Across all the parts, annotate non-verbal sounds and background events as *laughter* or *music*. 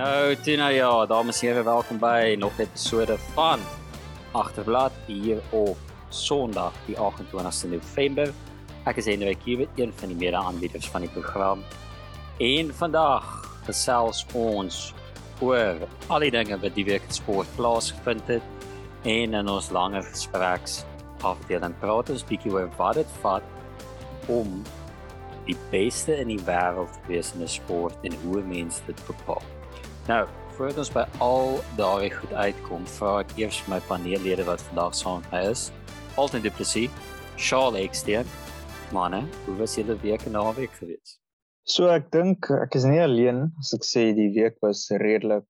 Nou, Tina, ja, dames en here, welkom by nog 'n episode van Agterblad hier op Sondag, die 28ste November. Ek is Hendrik hier, een van die mede-aanbieders van die program. En vandag gesels ons oor al die dinge wat die week in sport plaasgevind het en in ons langer gespreks afdeling praat ons bietjie oor wat dit vat om die beste in die wêreld te wees in 'n sport en hoe mense dit bepaal. Nou, voordat ons by al daai goed uitkom, vra ek eers my paneellede wat vandag saam met my is. Alton Du Plessis, Charles Ekstein. Manne, hoe was julle week en naweek gewees? So ek dink ek is nie alleen as ek sê die week was redelik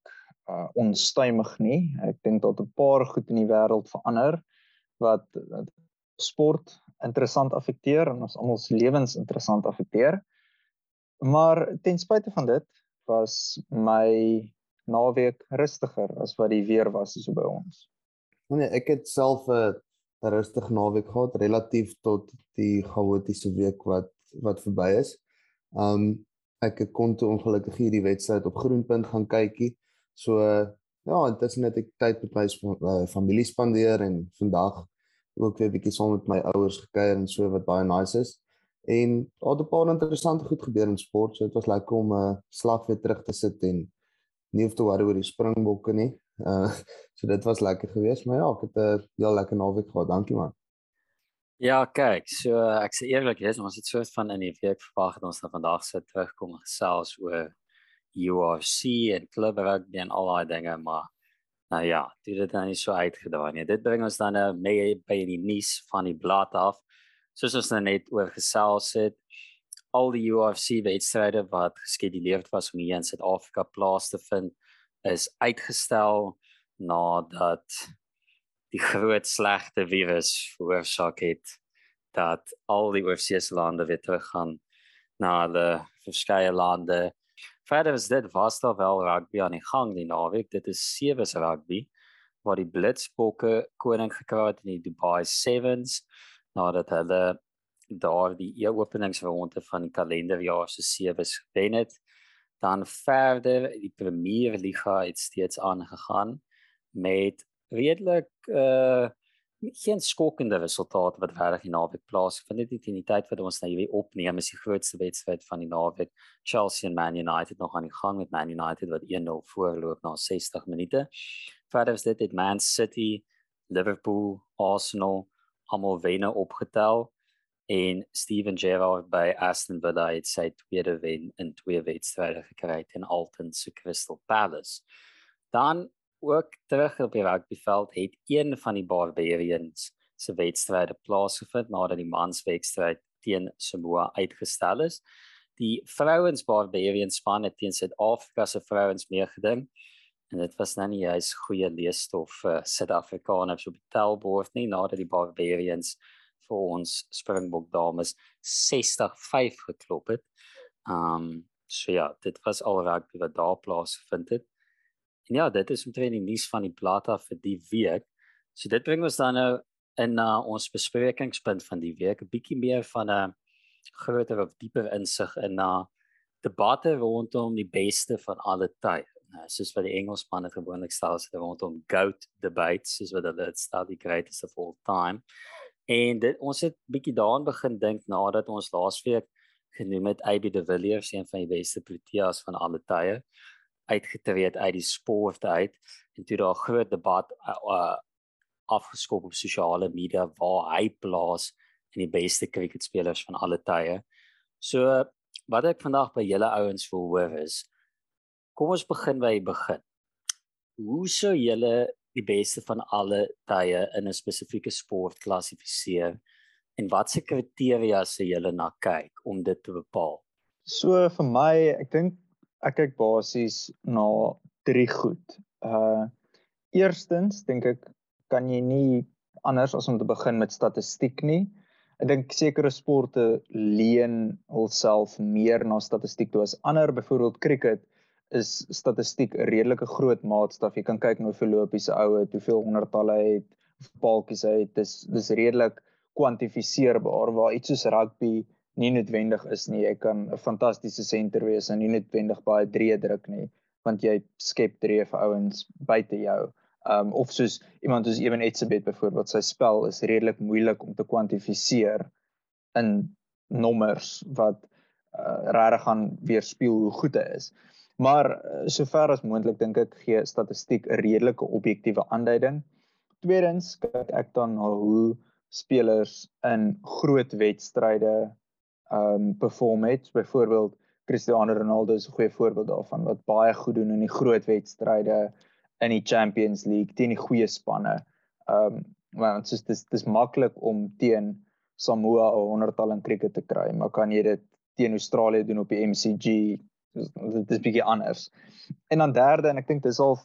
uh, onstuimig nie. Ek dink dat 'n paar goed in die wêreld verander wat sport interessant affekteer en ons almal se lewens interessant affekteer. Maar ten spyte van dit was my naweek rustiger as wat die weer was so by ons. Nee, ek het self 'n rustige naweek gehad relatief tot die chaotiese week wat wat verby is. Um ek kon toe ongelukkig hierdie wedstryd op Groenpunt gaan kykie. So ja, intussen het ek tyd met my uh, familie spandeer en vandag ook weer 'n bietjie saam met my ouers gekuier en so wat baie nice is. En daar het 'n paar interessante goed gebeur in sport. So dit was lekker om 'n uh, slag weer terug te sit en nie hoef te worry oor die Springbokke nie. Uh *laughs* so dit was lekker geweest, maar ja, ek het 'n heel lekker naweek gehad. Dankie man. Ja, kyk, so ek sê eerlik, is ons het soort van in die week verwag dat ons nou vandag sou terugkom gesels oor UFC en club rugby en al daai dinge, maar Nou ja, dit het dan nie so uitgedaai nie. Dit bring ons dan nou mee by die nuus van die blad af. Soos ons nou net oor gesels het, al die UFC wedstryde wat geskeduleer was om hier in Suid-Afrika plaas te vind, is uitgestel nadat die *laughs* groot slegte virus veroorsaak het dat al die UFC se lande weer teruggaan na hulle verskeie lande Verder is dit was daar wel rugby aan die gang die naweek. Dit is sewees rugby waar die Blitzbokke koning gekry het in die Dubai Sevens nadat hulle daar die openingsronde van die kalenderjaar se sewees gewen het. Dan verder die Premier Liga het steeds aangegaan met redelik uh geen skokkende resultate wat regtig die naweek plaasgevind het. In die tyd wat ons nou hierdie opneem is die grootste wedstryd van die naweek. Chelsea en Man United nog aan die gang met Man United wat 1-0 voorloop na 60 minute. Verder is dit het Man City, Liverpool, Arsenal almal wenne opgetel en Steven Gerrard by Aston Villa het sy tweede wen in twee wedstryde gekry teen Alton se Crystal Palace. Dan ook terug op die rugbyveld het een van die Barbarians se wedstryde plaasgevind nadat die manswedstryd teen Samoa uitgestel is. Die vrouens Barbarians span het teen Suid-Afrika se vrouens meegeding en dit was nou nie juis goeie leesstof vir Suid-Afrikaners op die tellbord nie nadat die Barbarians vir ons Springbok dames 60-5 geklop het. Um so ja, dit was al rugby wat daar plaasgevind het. En ja, dit is omtrent die nuus van die plata vir die week. So dit bring ons dan nou in na uh, ons besprekingspunt van die week, 'n bietjie meer van 'n groter of dieper insig in na uh, debatte rondom die beste van alle tye. Nou, soos wat die Engelsmanne gewoonlik stel, is dit rondom goat debates, soos wat hulle dit stel die greatest of all time. En dit ons het bietjie daaraan begin dink nadat ons laasweek genoem het AB de Villiers een van die beste proteas van alle tye uitgetree uit die sport uit en toe daar groot debat uh, afgeskop op sosiale media waar hy plaas in die beste cricketspelers van alle tye. So wat ek vandag by julle ouens wil hoor is kom ons begin by die begin. Hoe sou julle die beste van alle tye in 'n spesifieke sport klassifiseer en watse kriteria sou julle na kyk om dit te bepaal? So vir my, ek dink ek kyk basies na drie goed. Uh eerstens dink ek kan jy nie anders as om te begin met statistiek nie. Ek dink sekere sporte leen hulself meer na statistiek toe as ander. Byvoorbeeld cricket is statistiek 'n redelike groot maatstaf. Jy kan kyk na hoeveel lopies se oue, hoeveel honderdtalle het, paaltjies hy het. Dis dis redelik kwantifiseerbaar waar iets soos rugby nie noodwendig is nie. Jy kan 'n fantastiese senter wees en nie noodwendig baie drie druk nie. want jy skep drie vir ouens buite jou. Um of soos iemand soos Ewen Etzebeth byvoorbeeld, sy spel is redelik moeilik om te kwantifiseer in nommers wat uh, regtig gaan weerspieël hoe goed hy is. Maar uh, sover as moontlik dink ek gee statistiek 'n redelike objektiewe aanduiding. Tweedens kyk ek dan na hoe spelers in groot wedstryde um perform het. Byvoorbeeld Cristiano Ronaldo is 'n goeie voorbeeld daarvan wat baie goed doen in die groot wedstryde in die Champions League teen die goeie spanne. Um want soos dis dis maklik om teen Samoa 'n 100-tal in cricket te kry, maar kan jy dit teen Australië doen op die MCG? Dit is bietjie anders. En dan derde en ek dink dis al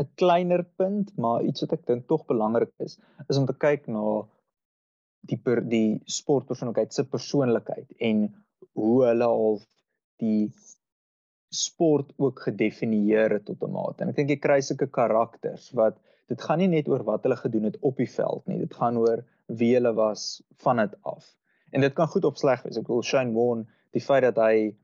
'n kleiner punt, maar iets wat ek dink tog belangrik is, is om te kyk na die per, die sportpersoonlikheid se persoonlikheid en hoe hulle al die sport ook gedefinieer het tot 'n mate. En ek dink jy kry sulke karakters wat dit gaan nie net oor wat hulle gedoen het op die veld nie. Dit gaan oor wie hulle was van dit af. En dit kan goed of sleg wees. Ek wil Shane Warne, die feit dat hy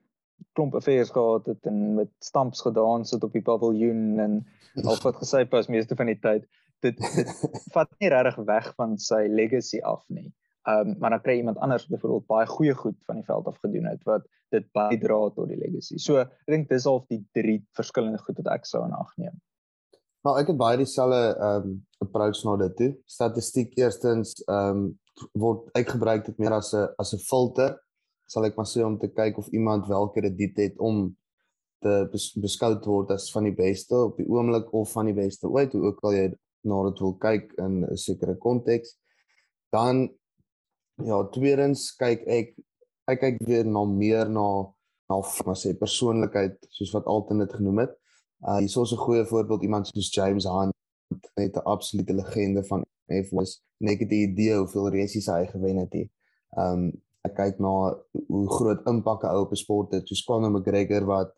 klomp affairs gehad het en met stamps gedans het op die paviljoen en al wat gesê pas meeste van die tyd, dit, dit *laughs* vat nie regtig weg van sy legacy af nie. Ehm um, maar dan kry iemand anders byvoorbeeld baie goeie goed van die veld af gedoen het wat dit bydra tot die legacy. So ek dink dis al die drie verskillende goed wat ek sou in ag neem. Nou ek het baie dieselfde ehm um, approach na dit toe. Statistiek eerstens ehm um, word uitgebruik dit meer as 'n as 'n filter sal ek maar sê om te kyk of iemand wel krediet het om te bes, beskou word as van die beste op die oomblik of van die beste ooit hoe ook al jy na dit wil kyk in 'n sekere konteks. Dan Ja, tweedens kyk ek ek kyk weer na meer na na maar sê persoonlikheid soos wat Alton dit genoem het. Uh hier's ons 'n goeie voorbeeld iemand soos James Hunt, net 'n absolute legende van F1. Net die idee hoeveel races hy gewen het. Um ek kyk na hoe groot impak 'n ou op 'n sport het. Soos Conor McGregor wat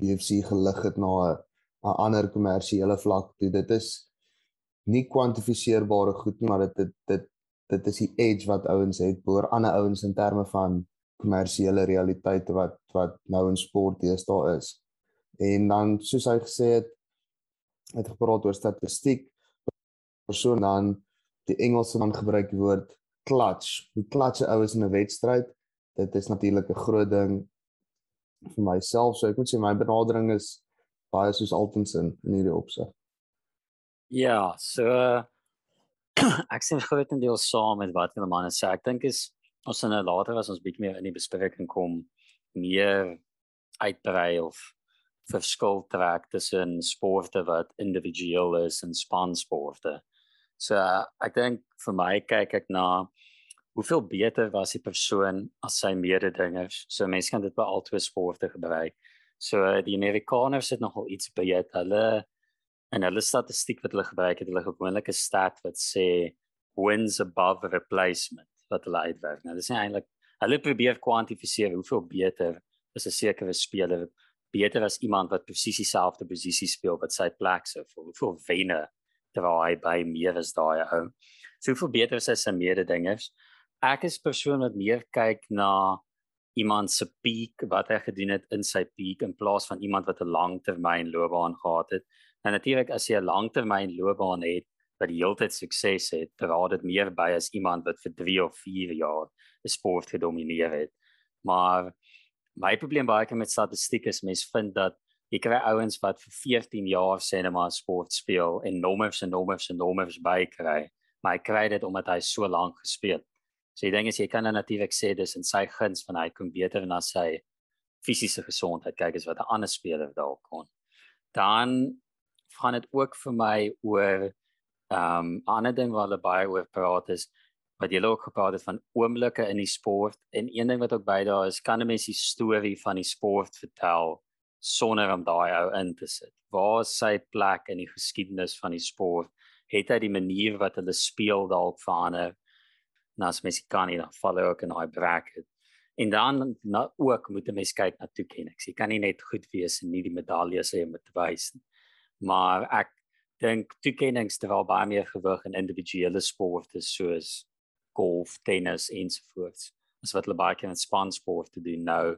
UFC gelig het na 'n ander kommersiële vlak. Dit is nie kwantifiseerbare goed nie, maar dit dit dit dit is die edge wat ouens het oor ander ouens in terme van kommersiële realiteite wat wat nou in sport deesdae is. En dan soos hy gesê het het gepraat oor statistiek persoon dan die Engelse man gebruik die woord clutch. Hoe clutch ouens in 'n wedstryd? Dit is natuurlik 'n groot ding vir myself. So ek moet sê my benadering is baie soos Altensin in hierdie opsig. Ja, so *clears throat* ek sien grootendeels saam met wat hulle manne sê. Ek dink is ons nou later as ons bietjie meer in die bespreking kom meer uitbrei of verskil trek tussen sporte wat individueel is en spansporte. So ek dink vir my kyk ek na hoeveel beter was die persoon as sy mededingers. So mense kan dit by albei sporte gebruik. So die Amerikaners het nogal iets beet. Hulle en hulle statistiek wat hulle gebruik het, hulle gewoonlik 'n stat wat sê wins above replacement wat hulle uitwerk. Nou dis nie eintlik hulle probeer kwantifiseer hoeveel beter is 'n sekere speler beter as iemand wat presies dieselfde posisie speel wat sy plek sou vir hoeveel wenne draai by meer as daai ou. So hoeveel beter is hy se mededingers? Ek is persoon wat meer kyk na iemand se peak wat hy gedoen het in sy peak in plaas van iemand wat 'n langtermyn loopbaan gehad het. En natuurlik as jy 'n langtermyn loopbaan het wat die heeltyd sukses het, dra dit meer by as iemand wat vir 3 of 4 jaar 'n sport gedomeineer het. Maar my probleem baie keer met statistiek is mense vind dat jy kry ouens wat vir 14 jaar sê net maar sport speel en nommers en nommers en nommers bykry, maar hy kry dit omdat hy so lank gespeel. So die ding is jy kan dan natuurlik sê dis in sy guns van hy kom beter na sy fisiese gesondheid kyk as wat 'n ander speler dalk kon. Dan gaan dit ook vir my oor ehm um, ander ding wat hulle baie oor praat is wat jy ook gepraat het van oomblikke in die sport en een ding wat ook by daar is kan 'n mens die storie van die sport vertel sonder om daai ou in te sit. Waar is sy plek in die geskiedenis van die sport? Het hy die manier wat hulle speel dalk verander? Nou as mens kan nie dan val ook in daai bracket. En dan nou ook moet 'n mens kyk na toekennings. Jy kan nie net goed wees en nie die medaljes hê om te wys nie maar ek dink toekennings dra baie meer gewig in individuele sporte soos golf, tennis ensovoorts as wat hulle baie keer in spansporte doen nou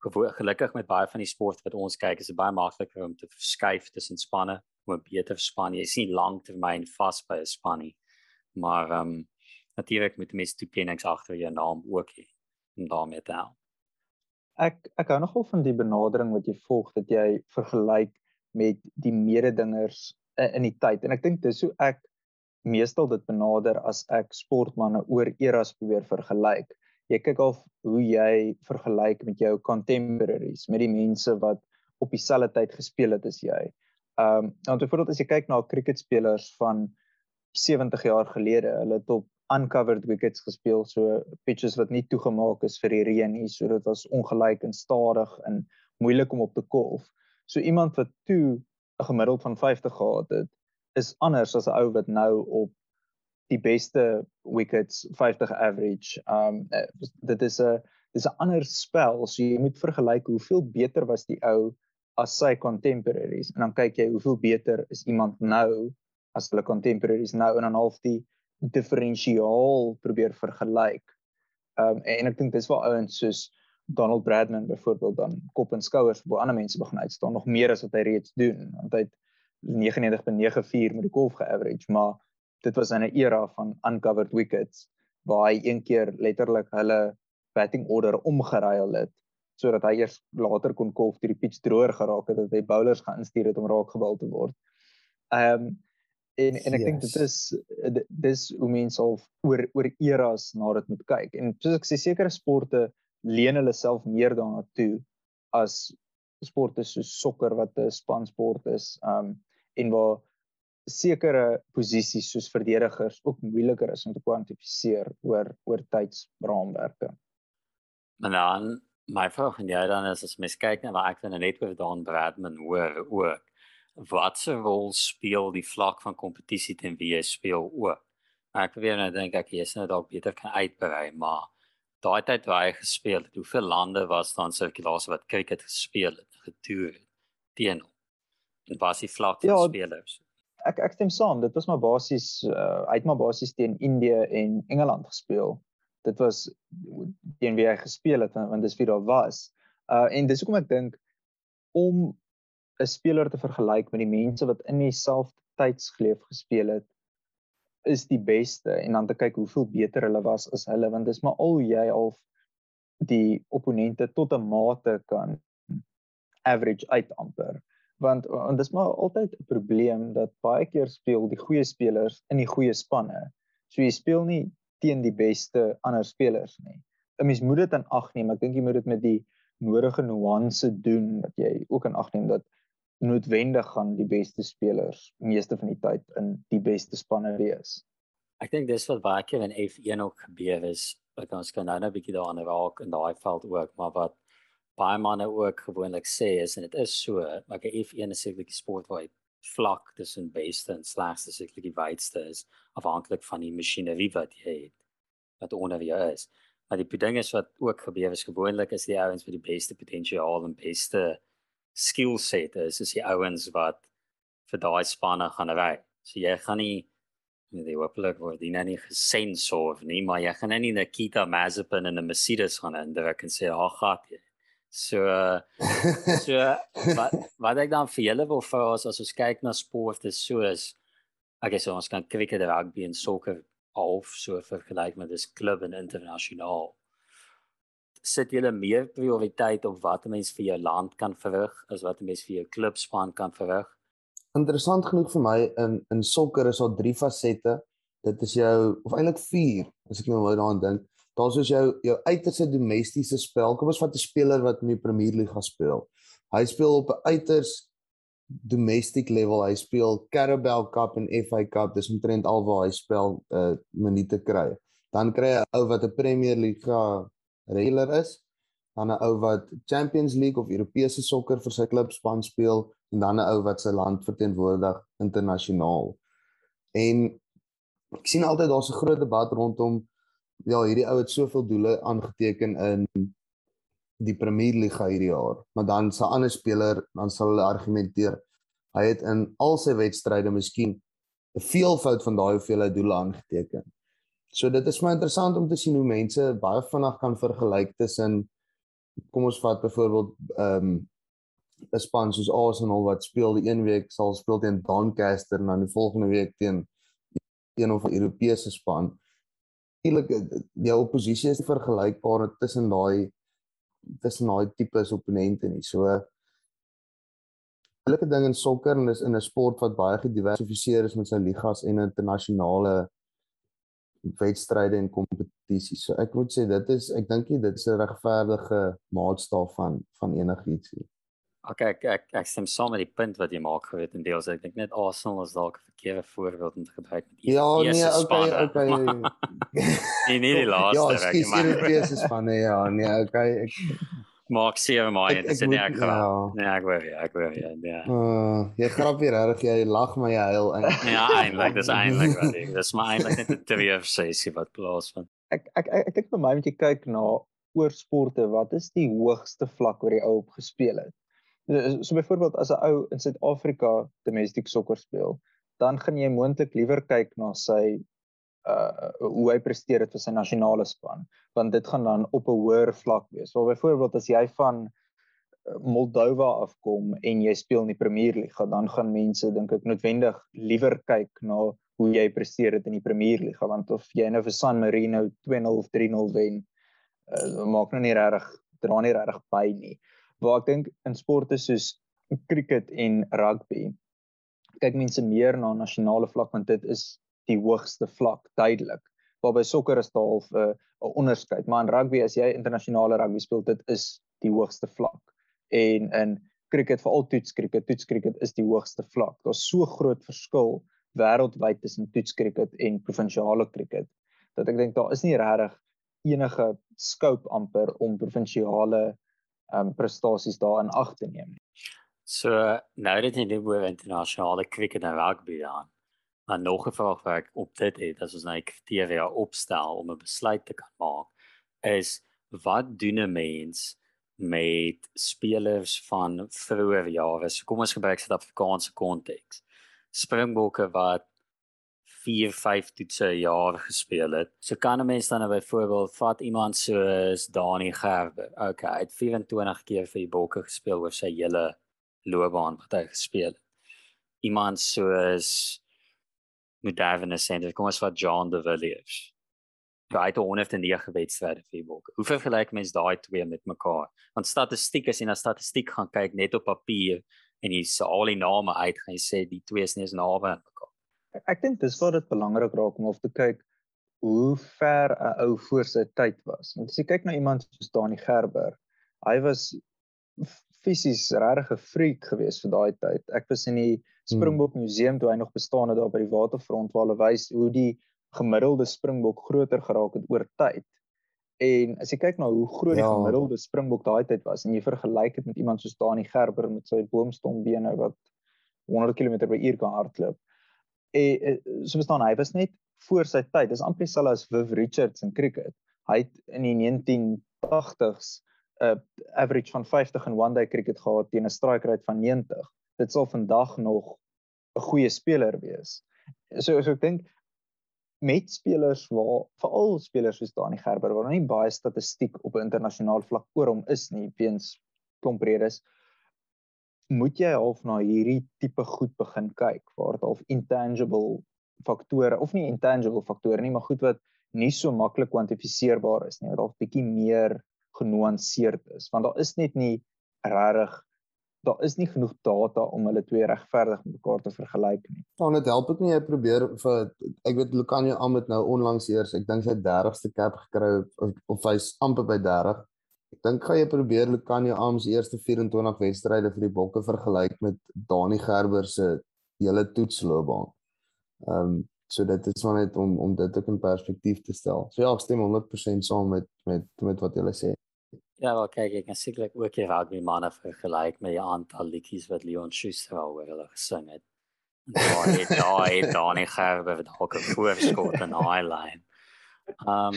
gelukkig met baie van die sport wat ons kyk, is dit baie makliker om te verskuif tussen spanne, om 'n beter span. Jy sien langtermyn vas by 'n span nie. Maar ehm um, natuurlik met die meeste toekennings agter jou naam ook hê om daarmee te help. Ek ek hou nogal van die benadering wat jy volg dat jy vergelyk met die mededingers in die tyd en ek dink dis hoe ek meestal dit benader as ek sportmense oor eras probeer vergelyk. Jy kyk of hoe jy vergelyk met jou contemporaries, met die mense wat op dieselfde tyd gespeel het as jy. Ehm um, nou byvoorbeeld as jy kyk na cricketspelers van 70 jaar gelede, hulle het op uncovered wickets gespeel, so pitches wat nie toegemaak is vir die reën nie, so dit was ongelyk en stadig en moeilik om op te kolf. So iemand wat toe 'n gemiddeld van 50 gehad het, is anders as 'n ou wat nou op die beste wickets 50 average. Um dit is 'n dis 'n ander spel. So jy moet vergelyk hoeveel beter was die ou as sy contemporaries en dan kyk jy hoeveel beter is iemand nou as hulle contemporaries nou en dan half die diferensiaal probeer vergelyk. Um en, en ek dink dis waar ouens soos Donald Bradman byvoorbeeld dan kop en skouers bo ander mense begin uitstaan nog meer as wat hy reeds doen want hy het 99.94 met die golf geaverage, maar dit was in 'n era van uncovered wickets waar hy een keer letterlik hulle batting order omgeruil het sodat hy eers later kon golf deur die pitch droër geraak het dat hy bowlers gaan instuur het om raak gebal te word. Ehm um, en en ek yes. dink dit is dis hoe mense al oor oor eras na dit moet kyk. En soos ek sê sekere sporte leen hulle self meer daarna toe as sporte soos sokker wat 'n spansport is. Um en waar sekere posisies soos verdedigers ook moeiliker is om te kwantifiseer oor oor tydsraamwerke. Maar dan my vraag en jy dan is as mens kyk na wat ek dan net oor Dan Bradman hoor ook wat se rol speel die vlak van kompetisie teen wie jy speel ook. Ek probeer nou dink ek jy is nou dalk beter kan uitbrei maar daai tyd waar hy gespeel het, hoeveel lande was daar in sirkulasie wat cricket gespeel het, getoer teen hom? en basies vlak van ja, spelers. Ek ek stem saam, dit was maar basies uh, uit maar basies teen Indië en Engeland gespeel. Dit was teen wie hy gespeel het want dis wie daar was. Uh en dis hoekom ek dink om 'n speler te vergelyk met die mense wat in dieselfde tydsgleef gespeel het is die beste en dan te kyk hoeveel beter hulle was as hulle want dis maar al jy al die opponente tot 'n mate kan average uit amper want want dis maar altyd 'n probleem dat baie keer speel die goeie spelers in die goeie spanne. So jy speel nie teen die beste ander spelers nie. 'n Mens moet dit in ag neem. Ek dink jy moet dit met die nodige nuance doen dat jy ook in ag neem dat noodwendig gaan die beste spelers meeste van die tyd in die beste spanne wees. Ek dink dis wat baie keer in F1 ook gebeur is. Ek kan nou net 'n bietjie daaraan raak in daai veld ook, maar wat baie manne ook gewoonlik sê is en dit is so, like 'n F1 is sekerlik die sport waar jy vlak tussen beste en slegste sekerlik die wydste is afhanklik van die masjinerie wat jy het wat onder jou is. Maar die ding is wat ook gebeur is gewoonlik is die ouens met die beste potensiaal en beste skill set is is die ouens wat vir daai spanne gaan ry. So jy gaan nie met die hopelik word nou nie gesensor nie, maar jy gaan nou nie Nikita Mazepin in 'n Mercedes gaan indruk en sê, "Ag, gat jy." So so wat wat ek dan vir julle wil vra is as ons kyk na sporte soos ek sê ons kan cricket, rugby en sokker half so vergelyk met dis klub en internasionaal. Sit julle meer prioriteit op wat 'n mens vir jou land kan verrig as wat 'n mens vir jou klubspan kan verrig? Interessant genoeg vir my in in sokker is daar drie fasette. Dit is jou of eintlik vier as ek nou daaraan dink daar's soos jou jou uiterste domestiese spel. Kom ons vat 'n speler wat in die Premier League gaan speel. Hy speel op 'n uiters domestic level. Hy speel Carabao Cup en FA Cup. Dis omtrent al waar hy spel uh minute kry. Dan kry hy 'n ou wat 'n Premier League regular is, dan 'n ou wat Champions League of Europese sokker vir sy klub span speel en dan 'n ou wat sy land verteenwoordig internasionaal. En ek sien altyd daar's 'n groot debat rondom ja, hierdie ou het soveel doele aangeteken in die Premier League hierdie jaar, maar dan se ander speler, dan sal hulle argumenteer hy het in al sy wedstryde miskien 'n veelvoud van daai hoeveelheid doele aangeteken. So dit is my interessant om te sien hoe mense baie vinnig kan vergelyk tussen kom ons vat byvoorbeeld ehm um, 'n span soos Arsenal wat speel die een week sal speel teen Doncaster en dan die volgende week teen een of 'n Europese span. Natuurlik die oppositie is vergelykbaar tussen daai tussen daai tipe opponente nie. So elke ding in sokker en is in 'n sport wat baie gediversifiseer is met sy ligas en internasionale wedstryde en kompetisies. So ek moet sê dit is ek dink dit is 'n regverdige maatstaaf van van enigiets. Okay, ek ek ek stem saam met die punt wat jy maak geweet en deels ek dink net Arsenal is dalk 'n verkeerde voorbeeld om te gebruik met Ja, nee, okay, okay. *laughs* nee, nie die *laughs* laaste ja, ek Ja, dis die eerste spanne, ja, nee, okay. Ek *laughs* maak sewe maar en dis nie ek ja. nee ek ja ek wou ja ja uh, jy grap weer reg jy lag maar jy huil eintlik ja eintlik dis eintlik wat ek dis maar eintlik net 'n trivia sessie wat plaasvind ek ek ek, ek dink vir my moet jy kyk na oor sporte wat is die hoogste vlak waar die ou op gespeel het so, so byvoorbeeld as 'n ou in Suid-Afrika domestic sokker speel dan gaan jy moontlik liewer kyk na sy uh hoe hy presteer het vir sy nasionale span want dit gaan dan op 'n hoër vlak wees. So byvoorbeeld as jy van uh, Moldova afkom en jy speel in die Premierliga, dan gaan mense dink ek noodwendig liewer kyk na hoe jy presteer het in die Premierliga want of jy nou vir San Marino 2-0 of 3-0 wen, uh, maak nou nie regtig dra nie regtig by nie. Waar ek dink in sporte soos cricket en rugby kyk mense meer na nasionale vlak want dit is die hoogste vlak duidelik. Waarby sokker is daar 'n uh, 'n onderskeid, maar in rugby as jy internasionale rugby speel, dit is die hoogste vlak. En in cricket, veral toets cricket, toets cricket is die hoogste vlak. Daar's so groot verskil wêreldwyd tussen toets cricket en provinsiale cricket dat ek dink daar is nie regtig enige scope amper om provinsiale um, prestasies daarin ag te neem nie. So nou dat jy dit oor internasionale cricket en rugby dan Maar nog 'n vraag wat ek op dit het, as ons nou kriteria opstel om 'n besluit te kan maak, is wat doen 'n mens met spelers van vroeë jare? So kom ons gebruik Suid-Afrikaanse konteks. Springbokke wat 4, 5 toetse jaar gespeel het. So kan 'n mens dan nou byvoorbeeld vat iemand soos Dani Gerber. Okay, hy het 24 keer vir die Bokke gespeel oor sy hele loopbaan wat hy gespeel het. Iemand soos moderne sender. Kom ons vat John de Villiers. Hy het 109 wedstryde vir Bok. Hoe vergelyk mens daai twee met mekaar? Want statistiek as jy na statistiek gaan kyk net op papier en jy sê al die name uit, gaan jy sê die twee is nie eens naby aan mekaar. Ek, dink dis waar dit belangrik raak om of te kyk hoe ver 'n ou voor sy tyd was. Want as jy kyk na iemand soos Dani Gerber, hy was fisies regtig 'n freak geweest vir daai tyd. Ek was in die Springbok hmm. museum toe hy nog bestaan het daar by die waterfront waar hulle wys hoe die gemiddelde springbok groter geraak het oor tyd. En as jy kyk na hoe groot die ja. gemiddelde springbok daai tyd was en jy vergelyk dit met iemand soos Dani Gerber met sy boomstombene wat 100 km/h kan hardloop. En so bestaan hy was net voor sy tyd. Dis amper dieselfde as Viv Richards in cricket. Hy het in die 1980s 'n uh, average van 50 in one day cricket gehad teen 'n strike rate van 90. Dit sal vandag nog 'n goeie speler wees. So so ek dink met spelers waar veral spelers soos Dani Gerber waar nie baie statistiek op 'n internasionale vlak oor hom is nie weens klomp redes moet jy half na hierdie tipe goed begin kyk waar dit half intangible faktore of nie intangible faktore nie maar goed wat nie so maklik kwantifiseerbaar is nie wat dalk bietjie meer genuanceerd is want daar is net nie regtig daar is nie genoeg data om hulle twee regverdig met mekaar te vergelyk nie. Dan dit help ook nie jy probeer vir ek weet Lucanio Amit nou onlangs eers ek dink sy 30ste cap gekry of, of hy's amper by 30. Ek dink gaan jy probeer Lucanio Am se eerste 24 wedstryde vir die Bokke vergelyk met Dani Gerber se hele toetsloopbaan. Ehm um, so dit is maar net om om dit ook in perspektief te stel. So ja, ek stem 100% saam met met met wat jy sê. Ja, wel kyk ek kan sekerlik ook hier rugby manne vergelyk met die aantal liedjies wat Leon Schuster al oor hulle gesing het. Daai het daai daai nie gerbe wat ook 'n voorskot in daai lyn. Ehm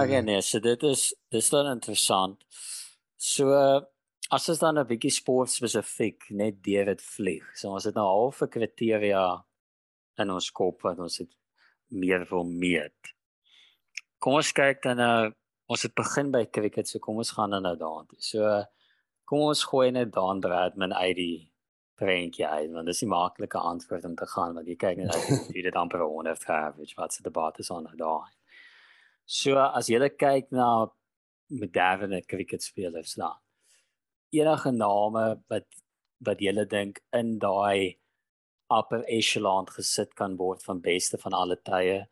again, ja, so dit is dis dan interessant. So as ons dan 'n bietjie sport spesifiek net David vlieg. So ons het nou half 'n kriteria in ons kop wat ons het meer wil meet. Kom ons kyk dan nou ons het begin by cricket, so kom ons gaan dan nou daartoe. So kom ons gooi net daan Bradman uit die prentjie uit, want dis die maklike antwoord om te gaan want jy kyk net uit *laughs* wie dit amper 100 average wat se debat is aan daai. So as jy kyk na moderne cricket spelers dan enige name wat wat jy dink in daai upper echelon gesit kan word van beste van alle tye.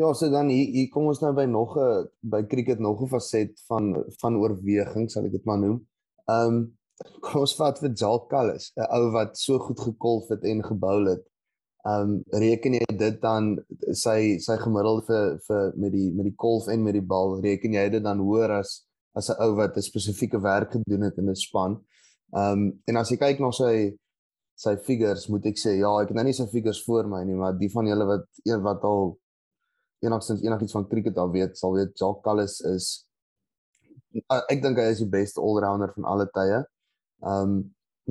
Ja, so dan hier hier kom ons nou by nog 'n by cricket nog 'n faset van van oorweging, sal ek dit maar noem. Ehm um, kom ons vat vir Jacques Callis, 'n ou wat so goed gekolf het en gebou het. Ehm um, reken jy dit dan sy sy gemiddelde vir vir met die met die kolf en met die bal, reken jy dit dan hoër as as 'n ou wat 'n spesifieke werk gedoen het in 'n span? Ehm um, en as jy kyk na sy sy figures moet ek sê ja, ek het nou nie sy figures voor my nie, maar die van julle wat een wat al enigstens enigiets van cricket al weet, sal weet Jacques Callis is ek dink hy is die beste all-rounder van alle tye. Ehm um,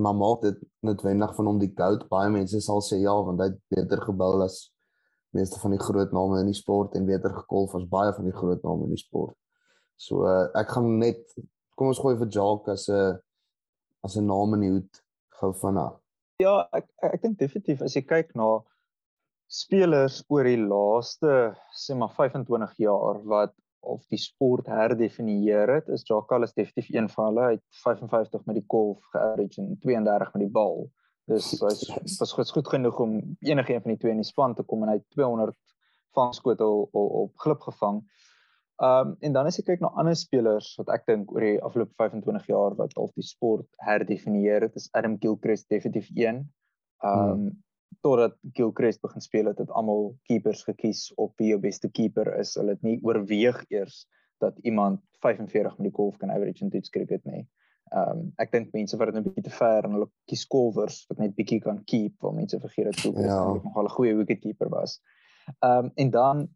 maar maak dit noodwendig van hom die goud. Baie mense sal sê ja, want hy het beter gebou as meeste van die groot name in die sport en beter gekolf as baie van die groot name in die sport. So uh, ek gaan net kom ons gooi vir Jacques as 'n as 'n naam in die hoed gou vanaand. Ja, ek ek, ek dink definitief as jy kyk na spelers oor die laaste sê maar 25 jaar wat of die sport herdefinieer het, is Jakal is definitief een van hulle. Hy het 55 met die golf geaverage en 32 met die bal. Dus *laughs* hy's was goed, goed genoeg om enige een van die twee in die span te kom en hy het 200 vangskote op, op, op glip gevang. Ehm um, en dan as jy kyk na ander spelers wat ek dink oor die afgelope 25 jaar wat al die sport herdefinieer het, is Adam Gilchrist definitief een. Ehm um, hmm. Totdat Gilchrist begin speel het, het almal keepers gekies op wie jou beste keeper is. Hulle het nie oorweeg eers dat iemand 45 met die golf kan average in toets cricket nie. Ehm um, ek dink mense wat dit 'n bietjie te ver en hulle kies golfers wat net bietjie kan keep, want mense vergeet dat Gilchrist ja. nogal 'n goeie wicketkeeper was. Ehm um, en dan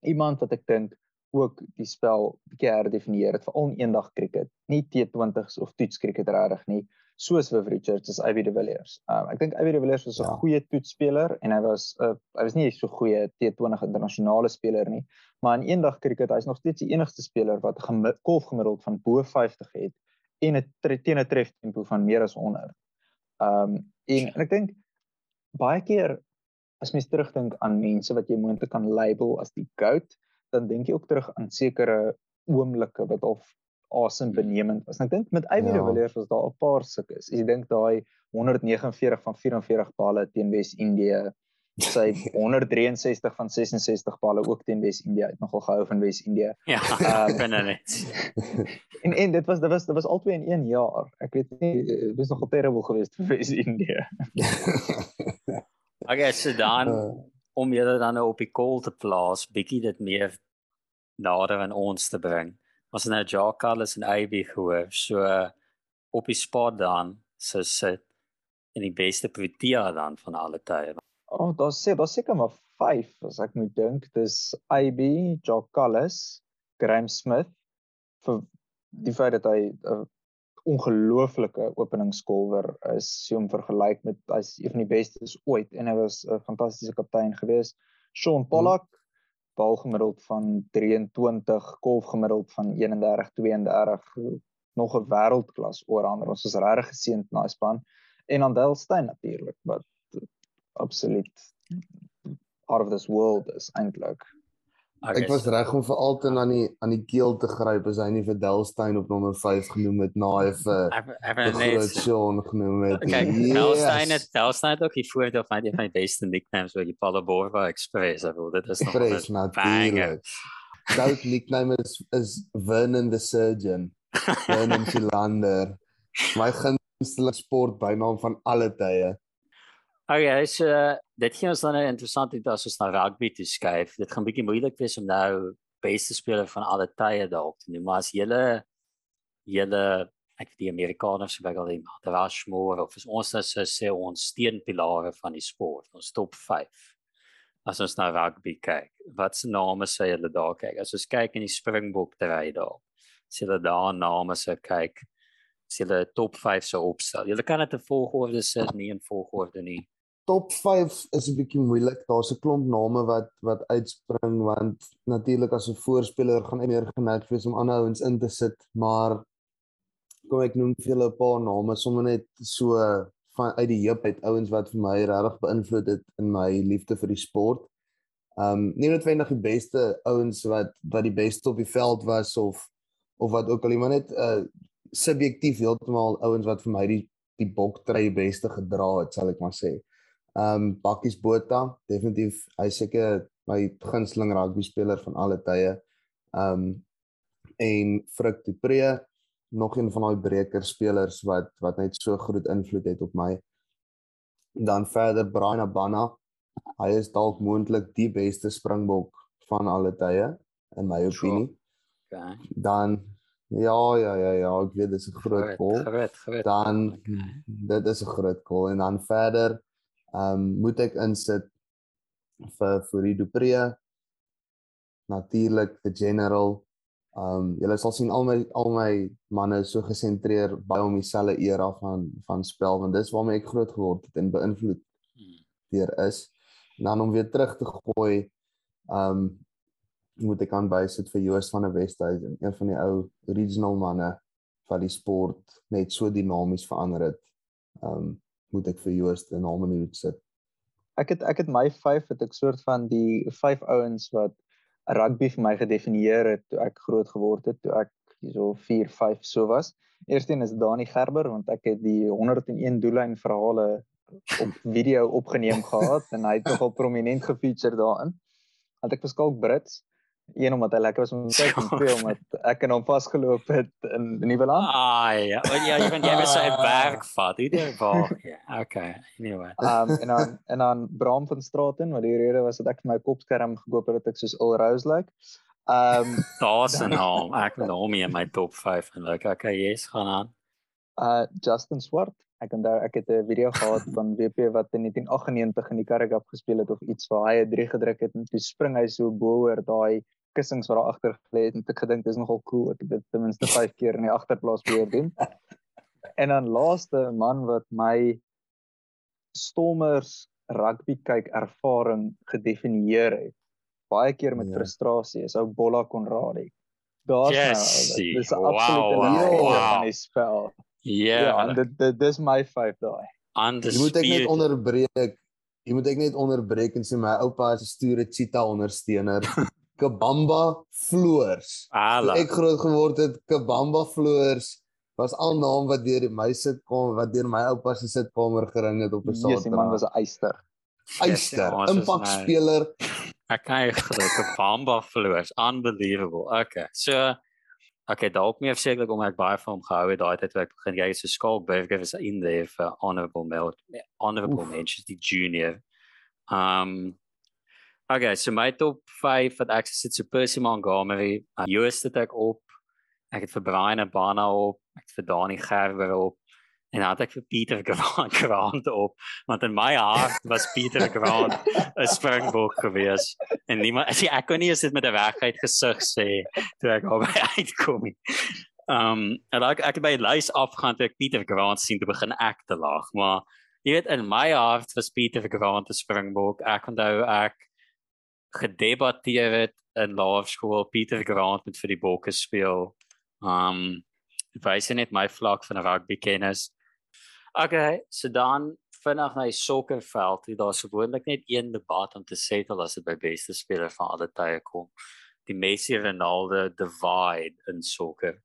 iemand wat ek dink ook die spel bietjie herdefinieer het veral in eendag cricket, nie T20s of toets cricket regtig nie, soos Viv Richards as Ivy de Villiers. Um, ek dink Ivy de Villiers was 'n ja. goeie toetsspeler en hy was 'n uh, hy was nie so goeie T20 internasionale speler nie, maar in eendag cricket hy's nog steeds die enigste speler wat 'n golf gemiddeld van bo 50 het en 'n teen 'n treftempo van meer as 100. Um en, en ek dink baie keer as mens terugdink aan mense wat jy moontlik kan label as die goat, dan dink jy ook terug aan sekere oomblikke wat al awesome benemend was. En ek dink met Ivy ja. Villiers was daar 'n paar sulke. Jy dink daai 149 van 44 balle teen Wes-Indië, sy *laughs* 163 van 66 balle ook teen Wes-Indië. Hy het nogal gehou van Wes-Indië. Ja, uh, binne net. en en dit was dit was dit was albei in 1 jaar. Ek weet nie dit was nogal terrible geweest vir Wes-Indië. *laughs* Okay, so dan uh, om julle dan nou op die call te plaas, bietjie dit meer nader aan ons te bring. Ons het nou Jacques Carlos en AB gehoor, so op die spot dan so sit in die beste Protea dan van alle tye. Oh, daar sê daar seker maar 5 as ek moet dink. Dis AB, Jacques Carlos, Graham Smith vir die feit dat hy 'n uh, ongelooflike openingskolwer is sy hom vergelyk met as een van die bestes ooit en hy was 'n fantastiese kaptein geweest. Sean Pollock hmm. bal gemiddeld van 23, golf gemiddeld van 31, 32 nog 'n wêreldklas oorhander. Ons is regtig geseënd na die span en Andel Steyn natuurlik wat absoluut out of this world is eintlik. Okay, ek was so. reg om vir altyd aan die aan die keel te gryp as hy nie vir Delstein op nommer 5 genoem het na hy vir net Sean genoem het. Okay, yes. Delstein het Delstein het ook die voordeel van die van die beste nicknames wat die Paulo Borba Express het. Dit is nog Express natuurlik. Stout nickname is is Vernon the Surgeon. Vernon *laughs* Philander. My gunsteling sport bynaam van alle tye. Okay, so dit gee ons dan 'n interessante ding as ons na rugby toe skuif. Dit gaan bietjie moeilik wees om nou beste speler van alle tye dalk te noem, maar as julle julle ek weet die Amerikaners sê baie al die Rushmore of ons as sê ons steunpilare van die sport, ons top 5. As ons na rugby kyk, wat se name sê julle daar kyk? As ons kyk in die Springbok terrein daar. Sê hulle daar name se kyk. Sê hulle top 5 se opstel. Julle kan dit 'n volgorde sê, nie 'n volgorde nie top 5 is 'n bietjie moeilik. Daar's 'n klomp name wat wat uitspring want natuurlik as 'n voorspeler gaan ek meer geneig wees om ander ouens in te sit, maar kom ek noem vir julle 'n paar name sommer net so van uit die heup uit ouens wat vir my regtig beïnvloed het in my liefde vir die sport. Um nie noodwendig die beste ouens wat wat die beste op die veld was of of wat ook al iemand net uh subjektief heeltemal ouens wat vir my die die boktrei beste gedra het, sal ek maar sê. Um Bakkies Botha, definitief hy seker my gunsteling rugby speler van alle tye. Um en Frik du Preez nog een van daai breker spelers wat wat net so groot invloed het op my. Dan verder Brian Abana. Hy is dalk moontlik die beste springbok van alle tye in my opinie. Sure. Okay. Dan ja ja ja ja, ek weet dis 'n groot kol. Groot, groot. Dan Okay. dit is 'n groot kol en dan verder ehm um, moet ek insit vir vir Du Preez natuurlik the general Ehm um, julle sal sien al my al my manne so gesentreer baie om dieselfde era van van spel want dis waarmee ek groot geword het en beïnvloed Hmm. deur is. En dan om weer terug te gooi ehm um, moet ek aan bysit vir Joos van der Westhuizen, een van die ou regional manne wat die sport net so dinamies verander het. Ehm um, moet ek vir Joos 'n naam in die hoed sit. Ek het ek het my 5 het ek soort van die vyf ouens wat rugby vir my gedefinieer het toe ek groot geword het, toe ek hierso 4, 5 so was. Eersteen is Dani Gerber want ek het die 101 doellyn verhale op video opgeneem gehad en hy het nogal prominent gefeature daarin. Want ek verskalk Brits. Een omdat hy lekker was om te kyk en twee omdat ek en hom vasgeloop het in Nieuweland. Ah ja, oh, ja, jy van jy was sy werk vat. Dit waar. Ja, okay. Anyway. Um en dan en dan Bram van Straaten wat die rede was dat ek my kopskerm gekoop het dat ek soos Ul Rose lyk. Like. Um Daar's 'n naam. Ek het hom in my top 5 en like okay, yes, gaan aan. Uh Justin Swart. Ek onthou ek het 'n video gehad *laughs* van WP wat in 1998 in die Karigap gespeel het of iets waar hy 'n 3 gedruk het en toe spring hy so bo oor daai kussings wat daar agter gelê het en ek gedink dis nogal cool ek het dit ten minste 5 keer in die agterplaas weer doen. *laughs* En dan laaste man wat my Stormers rugby kyk ervaring gedefinieer het. Baie keer met Ja. frustrasie is ou Bolla Conradie. Daar's Jessie, nou dis 'n wow, absolute wow, wow. van die spel. Ja, Ja, en dit dit dis my 5 daai. Jy moet ek net onderbreek. Jy moet ek net onderbreek en sê my oupa is 'n stoere cheetah ondersteuner. *laughs* Kabamba Floors. Toe Ala. ek groot geword het, Kabamba Floors was al naam wat deur my sitkom, wat deur my oupa se sitkamer gering het op 'n Jesus, die man was Saterdag. 'n eyster. Eyster, is impakspeler. Ek kan nie glo Bamba floors, unbelievable. Okay. So okay, dalk meer sekerlik om ek baie van hom gehou het daai tyd toe ek begin jy so Skull Burger was in there for honorable mel honorable Oef. mentions die junior. Um Okay, so my top 5 wat ek sit so Percy Montgomery, uh, Joost het ek op. Ek het vir Brian Abana op, ek het vir Dani Gerber op en dan ek vir Pieter *laughs* Grant op, want in my hart was Pieter Grant 'n springbok gewees en niemand as *laughs* ek kon nie eens dit met 'n regheid gesig sê toe ek albei *laughs* uitkom nie. Um en ek het by die lys afgaan toe ek Pieter Grant sien te begin ek te lag, maar jy weet in my hart was Pieter Grant 'n springbok. Ek onthou ek gedebatteer het in laerskool Pieter Grant met vir die bokke speel. Um wys net my vlak van rugby kennis. Okay, so dan vinnig na die sokkerveld. Daar's gewoonlik net een debat om te settle as dit by beste speler van alle tye kom. Die Messi Ronaldo divide in sokker.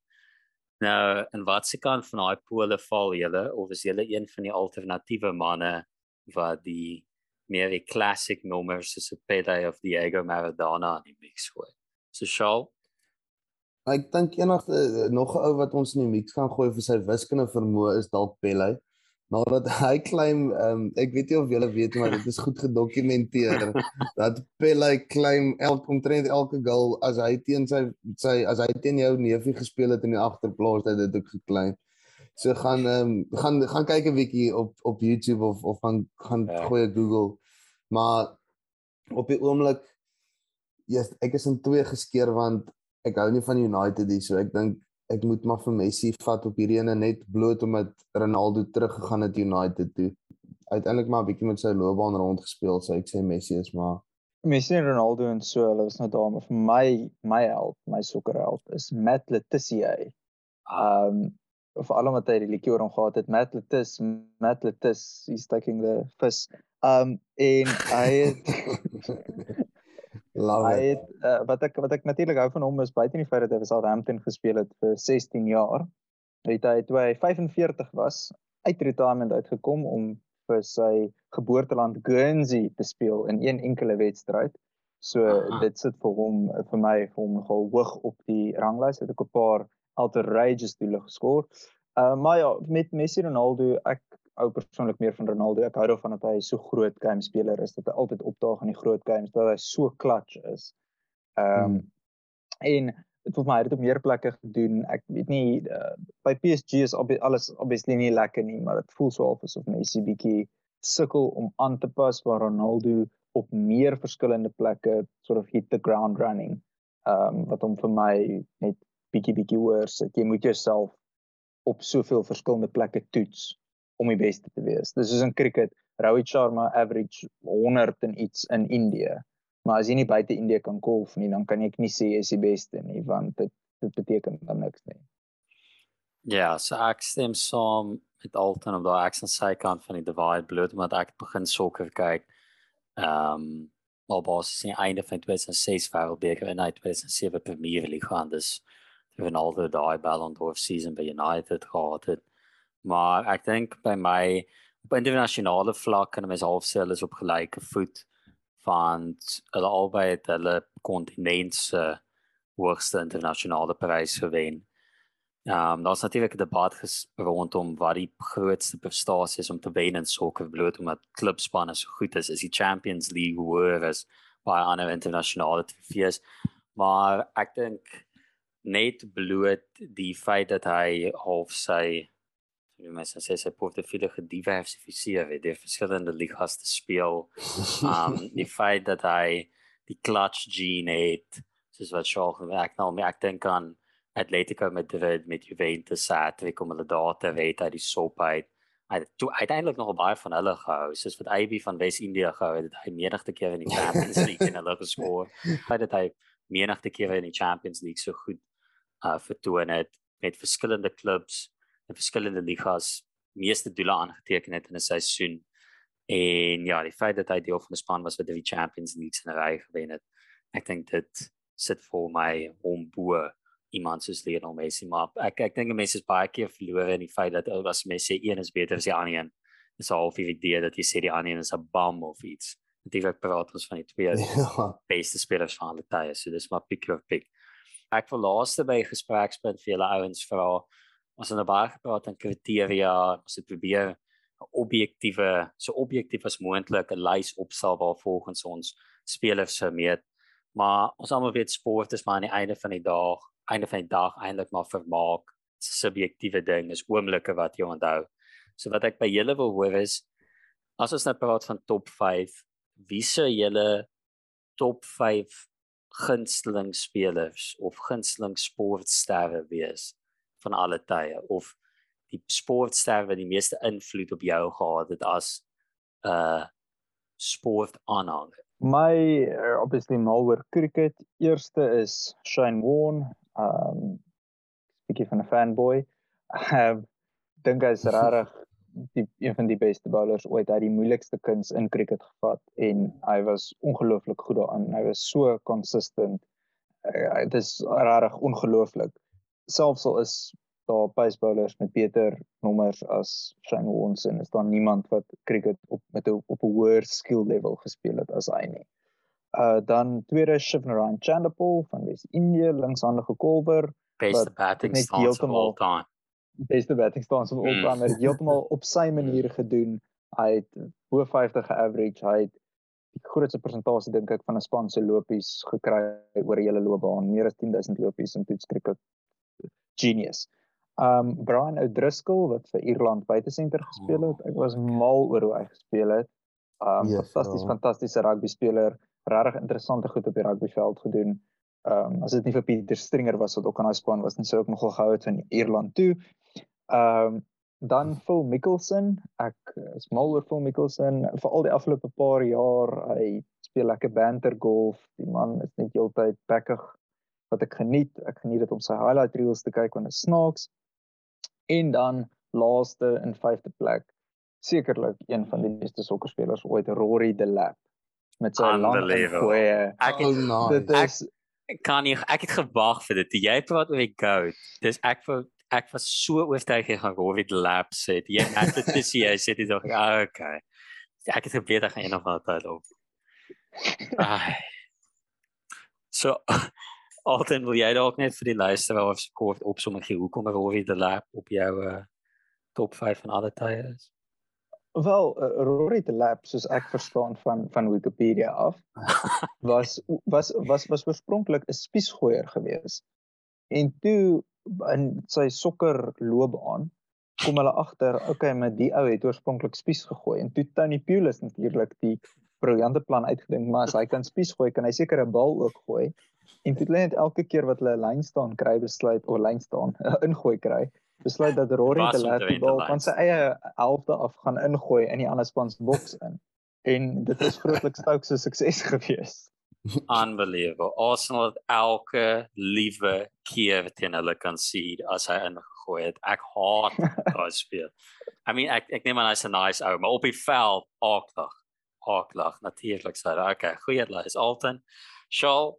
Nou, en wat se kant van daai pole val julle of is julle een van die alternatiewe manne wat die meer die classic nommers soos Pele of Diego Maradona in die mix gooi? So Shaw, Ek dink enige uh, nog 'n ou wat ons in die mix kan gooi vir sy wiskunde vermoë is dalk Nadat *laughs* hy claim um, ek weet nie of julle weet maar dit is goed gedokumenteer *laughs* dat Pelle claim elke omtrent elke goal as hy teen sy sy as hy teen jou neefie gespeel het in die agterplaas het dit ook geklaim. So gaan ehm um, gaan gaan kyk 'n bietjie op op YouTube of of gaan gaan Ja. gooi Google. Maar op die oomblik yes, ek is in twee geskeer want ek hou nie van United nie, so ek dink ek moet maar vir Messi vat op hierdie ene net bloot omdat Ronaldo teruggegaan het United toe. uiteindelik maar 'n bietjie met sy loopbaan rondgespeel, so ek sê Messi is maar Messi en Ronaldo en so, hulle was nou daar, maar vir my my held, my sokkerheld is Matt Letitia. Um vir almal wat hy die liedjie oor hom gehad het, Matt Letis, Matt Letis, he's taking the fish. Um en hy het *laughs* Love hy het uh, wat ek wat ek natuurlik hou van hom is buite die feit dat hy vir Southampton gespeel het vir 16 jaar. Het hy toe hy 45 was uit retirement uitgekom om vir sy geboorteland Guernsey te speel in een enkele wedstryd. So Aha. dit sit vir hom vir my vir hom nogal hoog op die ranglys. Het ek 'n paar outrageous doele geskor. Uh maar ja, met Messi en Ronaldo, ek hou persoonlik meer van Ronaldo. Ek hou daarvan dat hy so groot game speler is, dat hy altyd opdaag in die groot games, dat hy so clutch is. Ehm um, Hmm. en dit voel my het op meer plekke gedoen. Ek weet nie uh, by PSG is obvi alles obviously nie lekker nie, maar dit voel so half asof Messi bietjie sukkel om aan te pas waar Ronaldo op meer verskillende plekke sort of hit the ground running. Ehm um, wat hom vir my net bietjie bietjie hoor sit. Jy moet jouself op soveel verskillende plekke toets om die beste te wees. Dis soos in cricket, Rohit Sharma average 100 en iets in Indië. Maar as jy nie buite Indië kan golf nie, dan kan ek nie sê jy is die beste nie, want dit dit beteken dan niks nie. Ja, so ek stem saam met Alton op daai ek aan sy kant van die divide bloot omdat ek begin sokker kyk. Ehm um, al basis aan die einde van 2006 Wêreldbeker en hy 2007 Premier League gaan dus Ronaldo daai Ballon d'Or season by United gehad het. Maar ek dink by my op internasionale vlak kan mens half sê hulle is op gelyke voet van hulle albei het hulle kontinent se hoogste internasionale prys gewen. Ehm um, daar's natuurlik 'n debat rondom wat die grootste prestasie is om te wen in sokker bloot omdat klubspanne so goed is. Is die Champions League hoër as baie ander internasionale trofees. Maar ek dink net bloot die feit dat hy half sy hoe mense sê sy portefeulje gediversifiseer het deur verskillende ligas te speel. Um *laughs* die feit dat hy die clutch gene het, soos wat Shaw gewerk nou, maar ek dink aan Atletico Madrid met Juventus Saturday kom hulle daar te weet uit die sop uit. Hy het toe uiteindelik nog baie van hulle gehou, soos wat AB van Wes-Indië gehou het, hy menigte kere in die Champions League *laughs* en hulle geskor. Hy het hy menigte kere in die Champions League so goed uh vertoon het met verskillende klubs in verskillende ligas meeste doele aangeteken het in 'n seisoen. En ja, die feit dat hy deel van 'n span was wat die Champions League 'n ry gewen het. Ek dink dit sit vir my hom bo iemand soos Lionel Messi maar ek ek dink mense is baie keer verlore in die feit dat ou as mense sê een is beter as die ander een. Dis half die idee dat jy sê die ander een is 'n bum of iets. Natuurlik praat ons van die twee *laughs* Ja. beste spelers van alle tye. So dis maar pick your pick. Ek wil laaste by gesprekspunt vir julle ouens vra. Ons het nou baie gepraat aan kriteria, ons het probeer 'n objektiewe, so objektief as moontlik 'n lys opstel waar volgens ons spelers sou meet. Maar ons almal weet sport is maar aan die einde van die dag, einde van die dag eintlik maar vermaak. Subjektiewe ding, is oomblikke wat jy onthou. So wat ek by julle wil hoor is as ons nou praat van top 5, wie sou julle top 5 gunsteling spelers of gunsteling sportsterre wees van alle tye of die sportster wat die meeste invloed op jou gehad het as 'n uh, sportaanhanger. My uh, obviously mal oor cricket. Eerste is Shane Warne. Um bietjie van 'n fanboy. Ehm dink hy's regtig die een van die beste bowlers ooit. Hy het die moeilikste kuns in cricket gevat en hy was ongelooflik goed daarin. Hy was so consistent. Uh, dit is regtig ongelooflik. Selfs al is daar pace bowlers met beter nommers as Shane en is daar niemand wat cricket op met 'n op 'n hoër skill level gespeel het as hy nie. Uh dan tweede Shivnarine Chanderpaul van Wes-Indië, linkshandige bowler, Beste batting stance of all time. beste batting stance of all Mm. time. Hy het heeltemal op sy manier gedoen. Hy het bo 50 ge-average. Hy het die grootste persentasie dink ek van 'n span se lopies gekry oor die hele loopbaan, meer as 10000 lopies in toets cricket. Genius. Um Brian O'Driscoll wat vir Ierland buitesenter gespeel het. Ek was mal oor hoe hy gespeel het. Um Yes, fantasties ja. fantastiese rugby speler, regtig interessante goed op die rugbyveld gedoen. Um as dit nie vir Pieter Stringer was wat ook aan daai span was nie, sou ek nogal gehou het van Ierland toe. Um dan Phil Mickelson. Ek is mal oor Phil Mickelson vir al die afgelope paar jaar. Hy speel lekker banter golf. Die man is net heeltyd bekkig wat ek geniet. Ek geniet dit om sy highlight reels te kyk wanneer snaaks. En dan laaste in vyfde plek sekerlik een van die beste sokkerspelers ooit Rory de Lap met sy lang goeie ek het, oh, nice. dit is ek kan nie ek het gewag vir dit. Jy praat oor die goat. Dis ek vir ek was so oortuig jy gaan Rory de Lap sê jy het dit dis jy sê dit ook ah, okay. Ek het geweet ek gaan een of ander tyd op. Ai. So Alten wil jy dalk net vir die luisteraars kort opsom gee hoekom Rory de Lap op jou uh, top 5 van alle tye is Wel uh, Rory de Lap soos ek verstaan van van Wikipedia af *laughs* was was was was oorspronklik 'n spiesgooier gewees. En toe in sy sokker loopbaan kom hulle agter, okay, met die ou het oorspronklik spies gegooi en toe Tony Pulis natuurlik die briljante plan uitgedink, maar as hy kan spies gooi, kan hy seker 'n bal ook gooi. En dit lê net elke keer wat hulle 'n lyn staan kry besluit of lyn staan *laughs* ingooi kry besluit dat Rory te laat die bal van sy eie helfte af gaan ingooi in die ander span se boks in. En dit is grootliks Stoke se sukses *laughs* gewees. Unbelievable. Arsenal het elke liewe keer teen hulle kan sien as hy ingegooi het. Ek haat *laughs* daai speel. I mean ek ek neem aan hy's 'n nice ou, maar op die veld aaklag. Aaklag natuurlik hy. Okay, goeie lys Alton. Shaw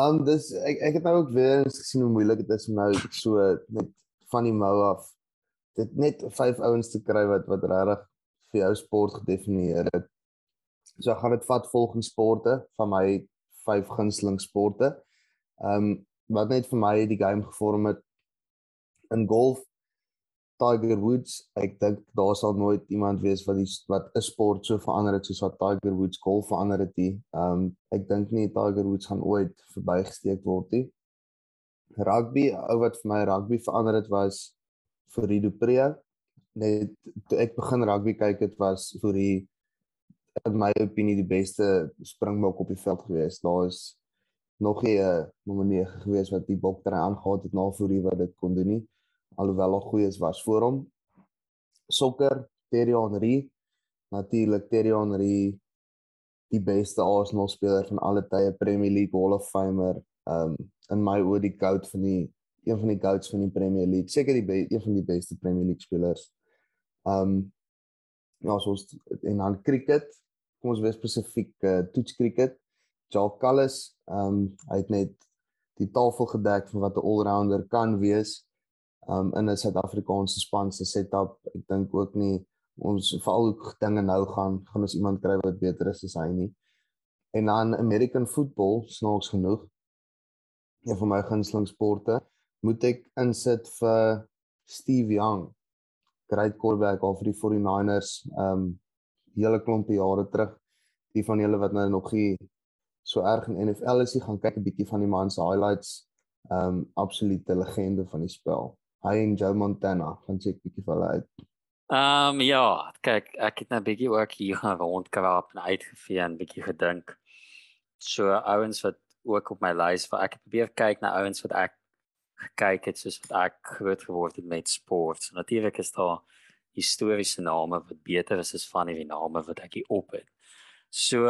Um dis ek ek het nou ook weer eens gesien hoe moeilik dit is om nou so net van die mou af dit net vyf ouens te kry wat wat regtig vir jou sport gedefinieer het. So gaan dit vat volgens sporte van my vyf gunsteling sporte. Um wat net vir my die game gevorm het in golf Tiger Woods, ek dink daar sal nooit iemand wees wat die wat 'n sport so verander het soos wat Tiger Woods golf verander het nie. Um ek dink nie Tiger Woods gaan ooit verbygesteek word nie. Rugby, ou wat vir my rugby verander het was vir Rido Pre. Net toe ek begin rugby kyk het was vir die in my opinie die beste springbok op die veld gewees. Daar is nog nie 'n nommer 9 gewees wat die boktery aangegaan het na voor die wat dit kon doen nie alhoewel al goeies was vir hom. Sokker, Thierry Henry, natuurlik Thierry Henry die beste Arsenal speler van alle tye, Premier League Hall of Famer, um in my oë die goat van die een van die goats van die Premier League, seker die een van die beste Premier League spelers. Um ja, soos en dan cricket, kom ons wees spesifiek uh, toets cricket. Jacques Callis, um hy het net die tafel gedek van wat 'n all-rounder kan wees um in 'n Suid-Afrikaanse span se setup. Ek dink ook nie ons veral hoe dinge nou gaan, gaan ons iemand kry wat beter is as hy nie. En dan American football, snaaks genoeg, een van my gunsteling sporte, moet ek insit vir Steve Young. Great quarterback al vir die 49ers, um hele klompie jare terug. Die van julle wat nou nog nie so erg in NFL is, gaan kyk 'n bietjie van die man se highlights. Um absolute legende van die spel hy en Joe Montana gaan check bietjie vir hulle uit. Ehm um, ja, kyk, ek het net bietjie ook hier *laughs* gaan rondkraap en uitgevee en bietjie gedink. So ouens wat ook op my lys vir ek het probeer kyk na ouens wat ek gekyk het soos wat ek groot geword het met sport. So natuurlik is daar historiese name wat beter is as van die name wat ek hier op het. So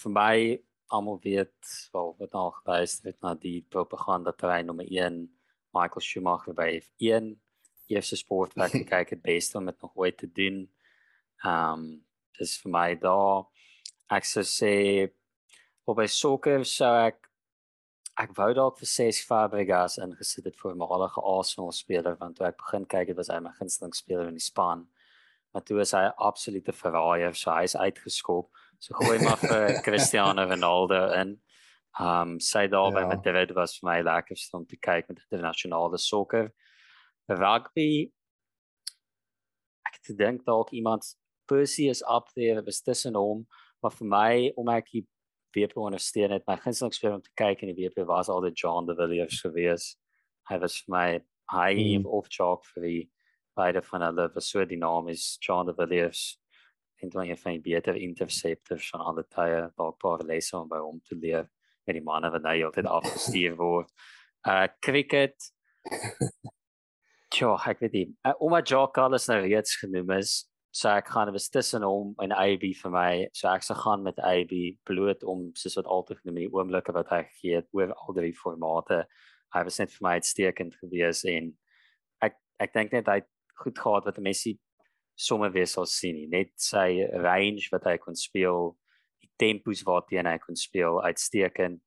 vir my almal weet wel wat al geluister het na die propaganda terrein nommer 1 Michael Schumacher by F1 eerste sport wat ek kyk het beste om dit nog ooit te doen. Ehm um, dis vir my daar ek sou sê op by sokker sou ek ek wou dalk vir ses Fabregas ingesit het vir my alge Arsenal speler want toe ek begin kyk het was hy my gunsteling speler in die span. Maar toe is hy 'n absolute verraaier, so hy's uitgeskop. So gooi maar vir *laughs* Cristiano Ronaldo in. Um sy daarby ja. met David was vir my lekker om te kyk met internasionale sokker. Rugby ek het gedink dalk iemand Percy is up there was tussen hom, maar vir my om ek die WP ondersteun het, my gunsteling speler om te kyk in die WP was al die John de Villiers gewees. Hy was vir my hy mm. of chalk vir die beide van hulle was so dinamies John de Villiers en dan jy van die beter interceptors van alle tye dalk paar lesse om by hom te leer met die manne wat nou heeltyd afgestuur word. Uh cricket. Ja, ek weet nie. Uh, omdat Jock alles nou reeds genoem is, so ek gaan was tussen hom en AB vir my. So ek sal gaan met AB bloot om soos wat altyd genoem die oomblikke wat hy gegee het oor al drie formate. Hy was net vir my uitstekend geweest en ek ek dink net hy goed gehad wat mense somme wissel sien nie. Net sy range wat hy kon speel, tempos waarteen hy kon speel uitstekend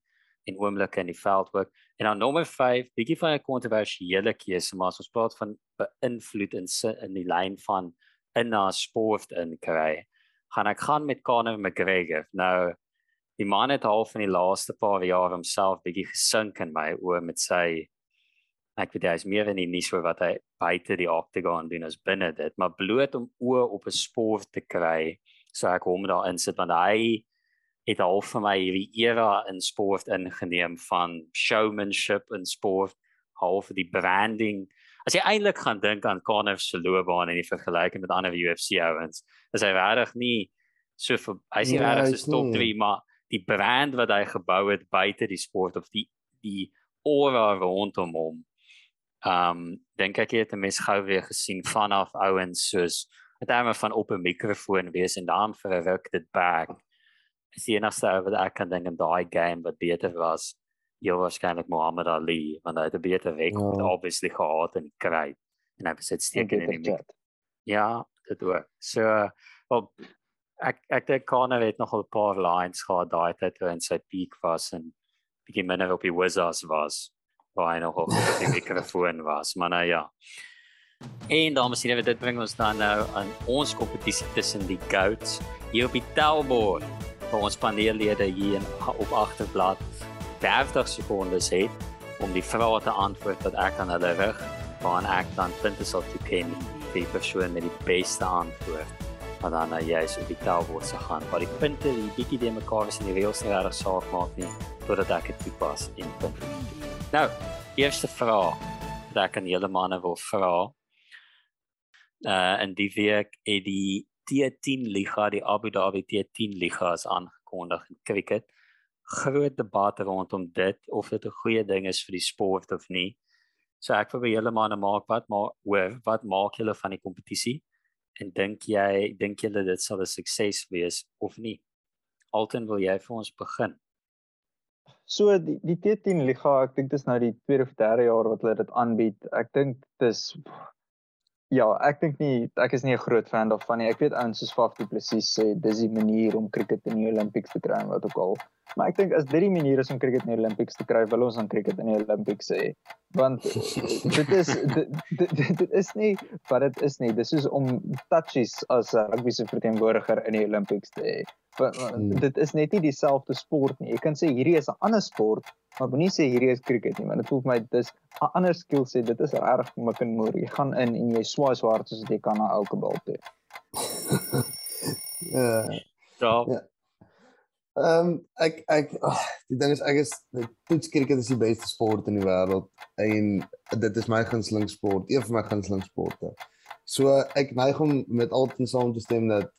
en oomblikke in die veld ook. En dan nommer 5, bietjie van 'n kontroversiële keuse, maar as ons praat van beïnvloed in in die lyn van in na sport in kry, gaan ek gaan met Conor McGregor. Nou die man het half in die laaste paar jaar homself bietjie gesink in my oë met sy ek weet hy is meer in die nuus oor wat hy buite die octagon doen as binne dit, maar bloot om oë op 'n sport te kry, so ek hom daar insit want hy het al vir my hierdie era in sport ingeneem van showmanship in sport, half die branding. As jy eintlik gaan dink aan Conor se loopbaan en die vergelyking met ander UFC ouens, is hy regtig nie so vir hy's nie ja, regtig so top 3, maar die brand wat hy gebou het buite die sport of die die aura rondom hom um, dink ek het 'n mens gou weer gesien vanaf ouens soos met name van op 'n mikrofoon wees en dan vir 'n ruk dit back. Is die enigste wat ek kan dink in daai game wat beter was, heel waarskynlik Muhammad Ali, want hy het 'n beter week oh. obviously gehad en kry en hy besit steek in die mik. Ja, dit was. So, well, ek ek dink Conor het nog 'n paar lines gehad daai tyd toe in sy peak was en bietjie minder op die Wizards was waar hy nog op die *laughs* mikrofoon was, maar nou ja. En dames en here, dit bring ons dan nou aan ons kompetisie tussen die goats hier op die tellbord. Ons paneellede hier in, op agterblad 30 sekondes het om die vrae te antwoord wat ek aan hulle rig, waaraan ek dan punte sal toeken vir die persoon met die beste antwoord. Maar dan nou juist op die tellbord se gaan, waar die punte die bietjie die mekaar is in die reëls nie reg saak maak nie, totdat ek dit toepas in punte. Nou, eerste vraag wat ek aan julle manne wil vra. Uh in die week het die T10 liga, die Abu Dhabi T10 liga is aangekondig in cricket. Groot debat rondom dit of dit 'n goeie ding is vir die sport of nie. So ek wil by julle manne maak wat maar hoor, wat maak julle van die kompetisie? En dink jy dink julle dit sal 'n sukses wees of nie? Alton, wil jy vir ons begin? So die die T10 liga, ek dink dis nou die tweede of derde jaar wat hulle dit aanbied. Ek dink dis ja, ek dink nie ek is nie 'n groot fan daarvan nie. Ek weet ouens soos Faf du Plessis sê dis die manier om cricket in die Olimpiese te kry wat ook al. Maar ek dink as dit die manier is om cricket in die Olimpiese te kry, wil ons dan cricket in die Olimpiese hê. Want dit is dit, dit, dit, is nie wat dit is nie. Dis is om touches as 'n rugby se verteenwoordiger in die Olimpiese te hê. Hmm. dit is net nie dieselfde sport nie. Jy kan sê hierdie is 'n ander sport, maar moenie sê hierdie is cricket nie, want dit voel vir my dis 'n ander skill set. Dit is reg mik en moer. Jy gaan in en jy swaai so hard soos jy kan na elke bal toe. *laughs* Ja. Ja. Ehm ek ek oh, die ding is ek is toets cricket is die beste sport in die wêreld en dit is my gunsteling sport, een van my gunsteling sporte. So ek neig om met altyd saam te stem dat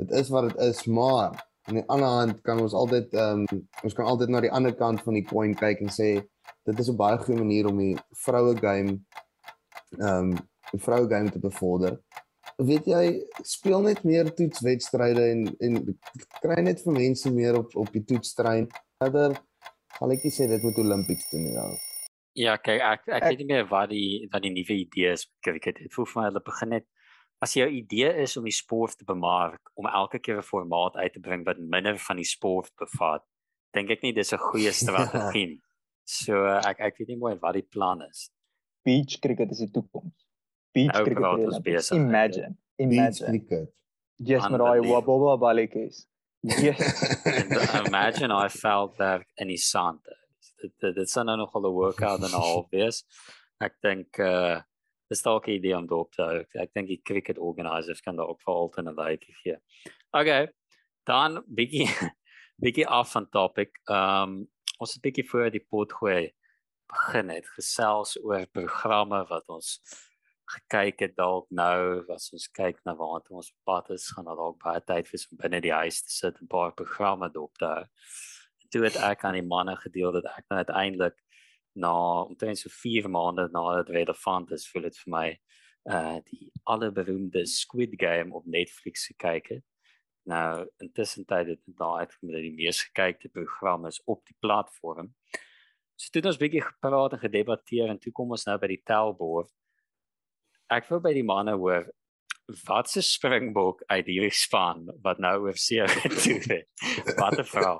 dit is wat dit is, maar aan die ander hand kan ons altyd ehm um, ons kan altyd na die ander kant van die coin kyk en sê dit is 'n baie goeie manier om die vroue game ehm um, die vroue game te bevorder. Weet jy, speel net meer toetswedstryde en en kry net vir mense meer op op die toetstrein. Verder sal ek sê dit moet Olimpies doen ja. Ja, kyk ek ek weet nie meer wat die wat die nuwe idees kyk dit het voel vir my hulle begin net as jou idee is om die sport te bemark om elke keer 'n formaat uit te bring wat minder van die sport bevat, dink ek nie dis 'n goeie *laughs* strategie nie. So ek ek weet nie mooi wat die plan is. Beach cricket is die toekoms. Beach nou cricket is besig. Imagine, imagine. Beach cricket. Just met daai wobble balletjies. Yes. *laughs* imagine I felt that in die sand. Dit dit sou nou nog 'n workout en al *laughs* wees. Ek dink uh dis dalk 'n idee om dop te hou. Ek dink die cricket organisers kan daar ook vir 'n wykie gee. Okay. Dan bietjie *laughs* bietjie af van topic. Um, ons het bietjie voor die pot gooi begin het gesels oor programme wat ons gekyk het dalk nou as ons kyk na waar ons pad is gaan daar dalk baie tyd vir om binne die huis te sit en baie programme dop te hou. Toe het ek aan die manne gedeel dat ek nou uiteindelik na omtrent so 4 maande nadat relevant is, voel dit vir my uh die allerberoemde Squid Game op Netflix gekyk het. Nou intussen tyd het daai uitgekom die mees gekykte program is op die platform. So toe het ons bietjie gepraat en gedebatteer en toe kom ons nou by die tellbord. Ek wil by die manne hoor wat se springbok uit hierdie span wat nou oor see *laughs* toe. Wat 'n vrou.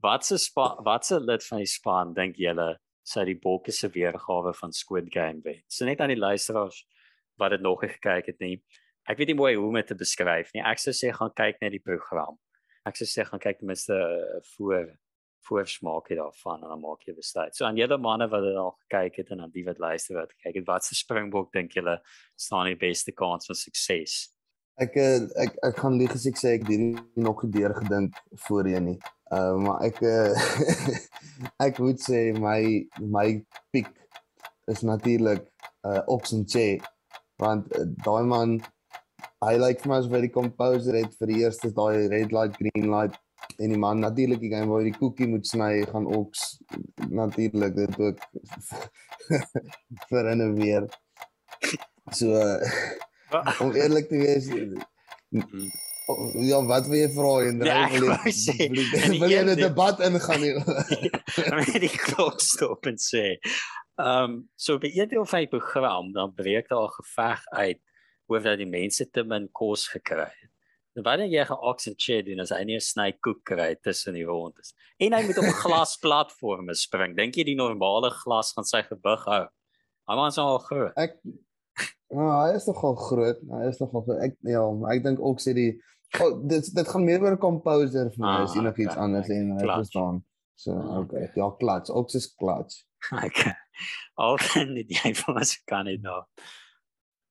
Wat se wat se lid van die span dink julle sou die bokke se weergawe van Squid Game wees? So net aan die luisteraars wat dit nog gekyk het nie. Ek weet nie mooi hoe om dit te beskryf nie. Ek sou sê gaan kyk net die program. Ek sou sê gaan kyk ten minste uh, voor voorsmaak hier daarvan en dan maak jy besluit. So aan julle manne wat dit al gekyk het en aan die wat luister wat kyk het, wat se springbok dink julle staan die beste kans vir sukses? Ek eh, ek ek gaan lieg as ek sê ek het nie nog gedeur gedink voorheen nie. Uh maar ek uh, *laughs* ek moet sê my my pick is natuurlik uh Oxenche want uh, daai man hy lyk vir my as baie composer het vir die eerste daai red light green light en die man natuurlik die game waar die koekie moet sny gaan oks natuurlik dit ook *laughs* vir 'n weer so om eerlik te wees ja wat wil jy vra en ja, wil jy wil jy 'n debat ingaan nie *laughs* met die klok stop en sê ehm um, so by een deel van die program dan breek daar 'n geveg uit oor dat die mense te min kos gekry het. En wanneer jy gaan ox and chair doen as hy nie 'n sny koek kry tussen die rondes en hy moet op 'n *laughs* glas platform spring, dink jy die normale glas gaan sy gewig hou? Hy was al groot. Ek Ja, hy is nogal groot. Hy is nogal groot. ek ja, ek dink ook sê die oh, dit dit gaan meer oor 'n composer vir my ah, as enigiets okay, anders en hy verstaan. So, ah, okay. Ja, klats. Ox is klats. *laughs* Okay. Al kan dit jy van as kan dit nou.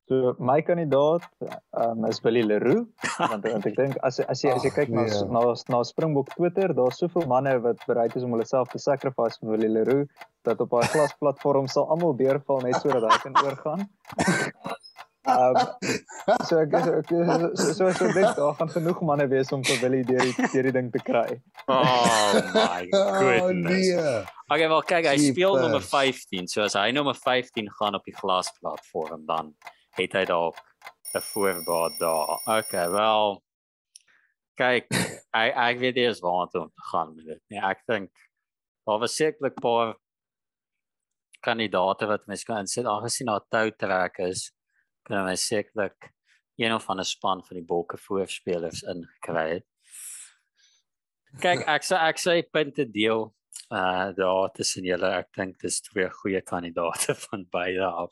So my kandidaat um, is Willie Leroux want want ek dink as as jy as jy kyk na nee. na na Springbok Twitter, daar's soveel manne wat bereid is om hulle self te sacrifice vir Willie Leroux dat op haar *laughs* glasplatform sal almal deurval net sodat hy kan oorgaan. Um, so ek so ek so so so dink daar gaan genoeg manne wees om vir Willie deur die deur die ding te kry. Oh my *laughs* goodness. Oh, nee. Okay, wel kyk, hy speel nommer 15. So as hy nommer 15 gaan op die glasplatform dan het hy dalk 'n voorbaat daar. Okay, wel kyk, ek ek weet eers waar om te gaan met dit. Nee, ek dink daar was sekerlik 'n paar kandidate wat mens kan insit aangesien daar tou trek is, kan mens sekerlik een of ander span van die bokke voorspelers ingekry het. Kyk, ek sê ek sê punte deel uh daar tussen julle. Ek dink dis twee goeie kandidate *laughs* van beide af.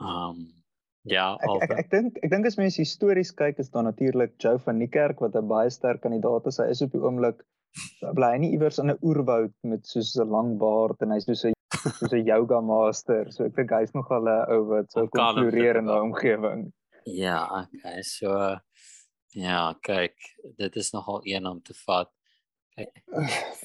Um Ja, ek ek, ek dink ek dink as mense histories kyk is daar natuurlik Joe van Niekerk wat 'n baie sterk kandidaat is. Hy is op die oomblik bly hy nie iewers in 'n oerwoud met soos 'n lang baard en hy's soos 'n soos 'n yoga master. So ek dink hy's nogal 'n ou wat so floreer in daai omgewing. Ja, okay. So ja, kyk, dit is nogal een om te vat.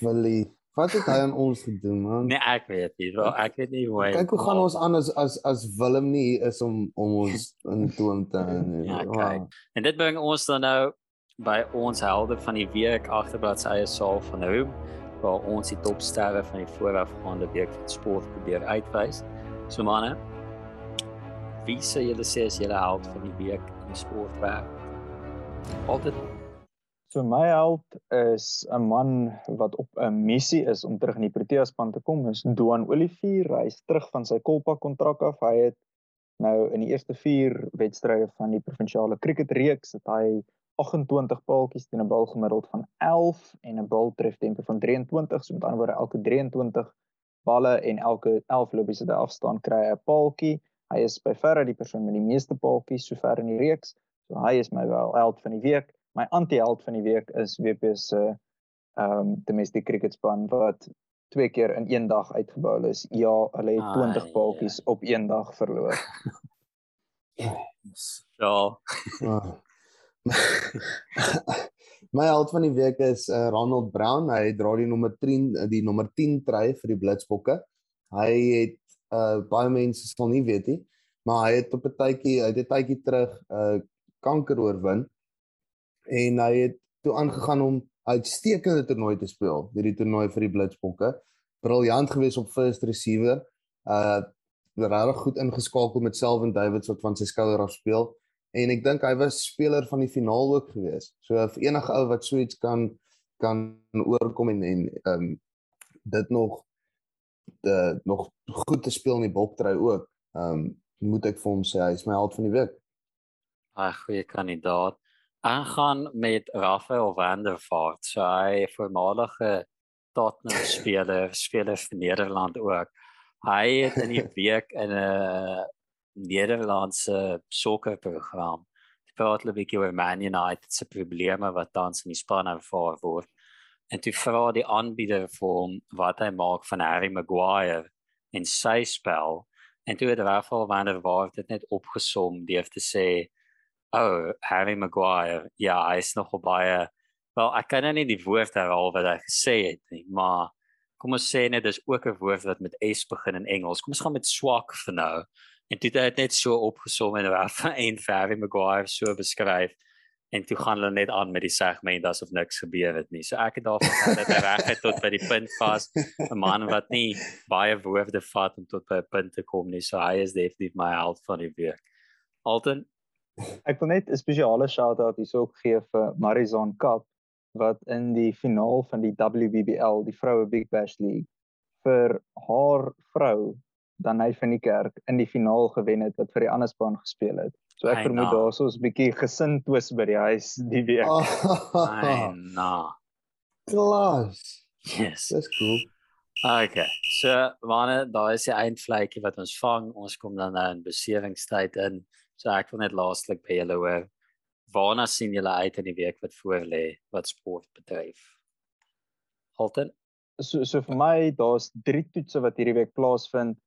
Willie Wat het hy aan ons gedoen, man? Nee, ek weet nie. Wel, ek weet nie hoe. Kyk hoe gaan ons aan as as as Willem nie is om om ons in toon te hou. Ja, kyk. Wow. En dit bring ons dan nou by ons helde van die week agterblad se eie saal van Room waar ons die topsterre van die voorafgaande week van sport probeer uitwys. So manne, wie sê julle sê is julle held van die week in die sportwêreld? Altyd So my held is 'n man wat op 'n missie is om terug in die Protea span te kom. Is Doan Olivier. Hy is terug van sy Kolpa kontrak af. Hy het nou in die eerste 4 wedstryde van die provinsiale cricketreeks het hy 28 paaltjies teen 'n bal gemiddeld van 11 en 'n bal treftempo van 23. So met ander woorde elke 23 balle en elke 11 lopies wat hy afstaan kry 'n paaltjie. Hy is by verre die persoon met die meeste paaltjies sover in die reeks. So hy is my wel held van die week my anti-held van die week is WP se ehm um, domestic cricket span wat twee keer in een dag uitgebou is. Ja, hulle het 20 ah, paaltjies ja. op een dag verloor. *laughs* ja. *laughs* my held van die week is uh, Ronald Brown. Hy dra die nommer 10 die nommer 10 trui vir die Blitsbokke. Hy het uh baie mense sal nie weet nie, maar hy het op 'n tydjie, hy het 'n tydjie terug uh kanker oorwin en hy het toe aangegaan om uitstekende toernooi te speel, hierdie toernooi vir die Blitsbokke. briljant geweest op first receiver. Uh regtig goed ingeskakel met Selwyn Davids wat van sy skouer af speel en ek dink hy was speler van die finaal ook geweest. So vir enige ou wat so iets kan kan oorkom en en ehm um, dit nog de nog goed te speel in die boktrui ook. Ehm um, moet ek vir hom sê hy is my held van die week. 'n Goeie kandidaat. Aangaan met Rafael van der Vaart, so hy voormalige Tottenham speler, speler vir Nederland ook. Hy het in die week in 'n Nederlandse sokkerprogram gepraat oor 'n bietjie oor Man United se probleme wat tans in die span ervaar word. En toe vra die aanbieder vir hom wat hy maak van Harry Maguire en sy spel. En toe het Rafael van der Vaart dit net opgesom deur te sê, "Oh, Harry Maguire, ja, hy is nog baie Wel, ek kan nou nie die woord herhaal wat hy gesê het nie, maar kom ons sê net dis ook 'n woord wat met S begin in Engels. Kom ons gaan met swak vir nou. En dit het net so opgesom en raf *laughs* en Harry Maguire so beskryf en toe gaan hulle net aan met die segment asof niks gebeur het nie. So ek het daarvan gehad dat hy reg het tot by die punt vas. 'n Man wat nie baie woorde vat om tot by 'n punt te kom nie. So hy is definitief my held van die week. Alton Ek wil net 'n spesiale shout-out hierso gee vir Marizon Cup wat in die finaal van die WBBL, die vroue Big Bash League, vir haar vrou dan hy van die kerk in die finaal gewen het wat vir die ander span gespeel het. So ek vermoed daar's ons 'n bietjie gesin twis by die huis die week. Ai na. Klas. Yes. Dis cool. Okay. So, wanneer daar is die eindvlekkie wat ons vang, ons kom dan nou in beseringstyd in. So ek wil net laastlik by julle hoor waarna sien julle uit in die week wat voorlê wat sport betref? Halten. So so vir my daar's drie toetse wat hierdie week plaasvind.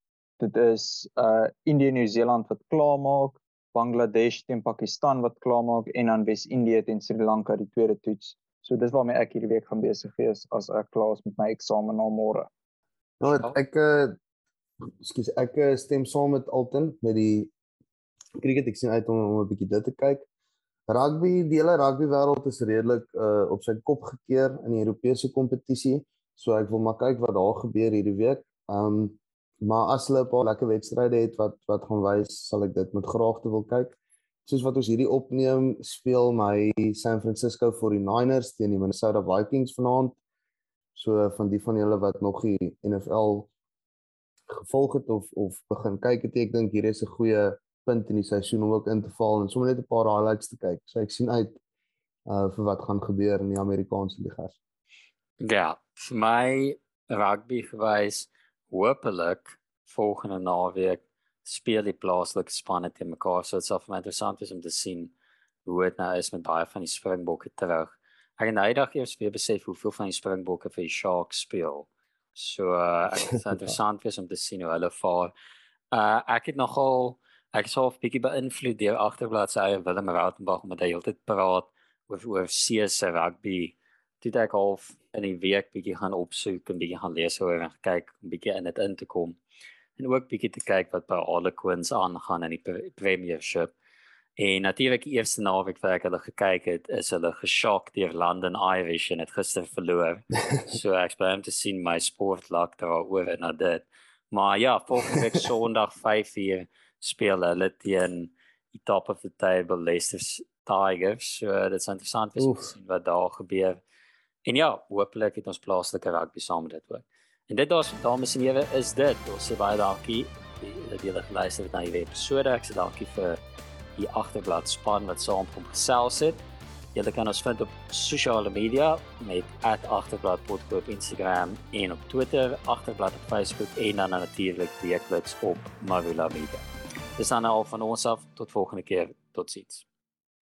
Dit is uh Indië en Nieu-Seeland wat klaarmaak, Bangladesh teen Pakistan wat klaarmaak en dan Wes-Indië teen Sri Lanka die tweede toets. So dis waarmee ek hierdie week gaan besig wees as ek klaar is met my eksamen na môre. Nou ek uh skus ek uh, stem saam met Alton met die cricket ek sien uit om, om 'n bietjie dit te kyk. Rugby, die hele rugby wêreld is redelik uh op sy kop gekeer in die Europese kompetisie. So ek wil maar kyk wat daar gebeur hierdie week. Um maar as hulle 'n paar lekker wedstryde het wat wat gaan wys, sal ek dit met graagte wil kyk. Soos wat ons hierdie opneem, speel my San Francisco 49ers teen die Minnesota Vikings vanaand. So van die van julle wat nog die NFL gevolg het of of begin kyk het, ek dink hier is 'n goeie punt in die seisoen om ook in te val en sommer net 'n paar highlights te kyk. So ek sien uit uh vir wat gaan gebeur in die Amerikaanse ligas. Ja, vir my rugby gewys hopelik volgende naweek speel die plaaslike spanne teen mekaar. So dit sal vir my interessant wees om te sien hoe dit nou is met baie van die Springbokke terug. Ek het nou eendag eers weer besef hoeveel van die Springbokke vir die Sharks speel. So uh, ek *laughs* het interessant wees om te sien hoe hulle vaar. Uh ek het nogal ek sou 'n bietjie beïnvloed deur agterblad se eie Willem Rautenbach met hy heeltyd praat oor oor see se rugby. Dit ek half in die week bietjie gaan opsoek en bietjie gaan lees oor en kyk bietjie in dit in te kom. En ook bietjie te kyk wat by Harlequins aangaan in die Premiership. En natuurlik die eerste naweek wat ek hulle gekyk het, is hulle geskok deur London Irish en het gister verloor. *laughs* so ek spesiaal te sien my sport luck daar oor en na dit. Maar ja, volgende week *laughs* Sondag 5:00 speel hulle teen die top of the table Leicester Tigers. So dit is interessant om te sien wat daar gebeur. En ja, hopelik het ons plaaslike rugby saam met dit ook. En dit daar's dames en here is dit. Ons sê baie dankie dat julle geluister het na hierdie episode. Ek sê dankie vir die agterblad span wat saam kom gesels het. Julle kan ons vind op sosiale media met @agterbladpodcast op Instagram en op Twitter, agterblad op Facebook en dan natuurlik weekliks op Marula Media. Dis dan al van ons af tot volgende keer. Totsiens.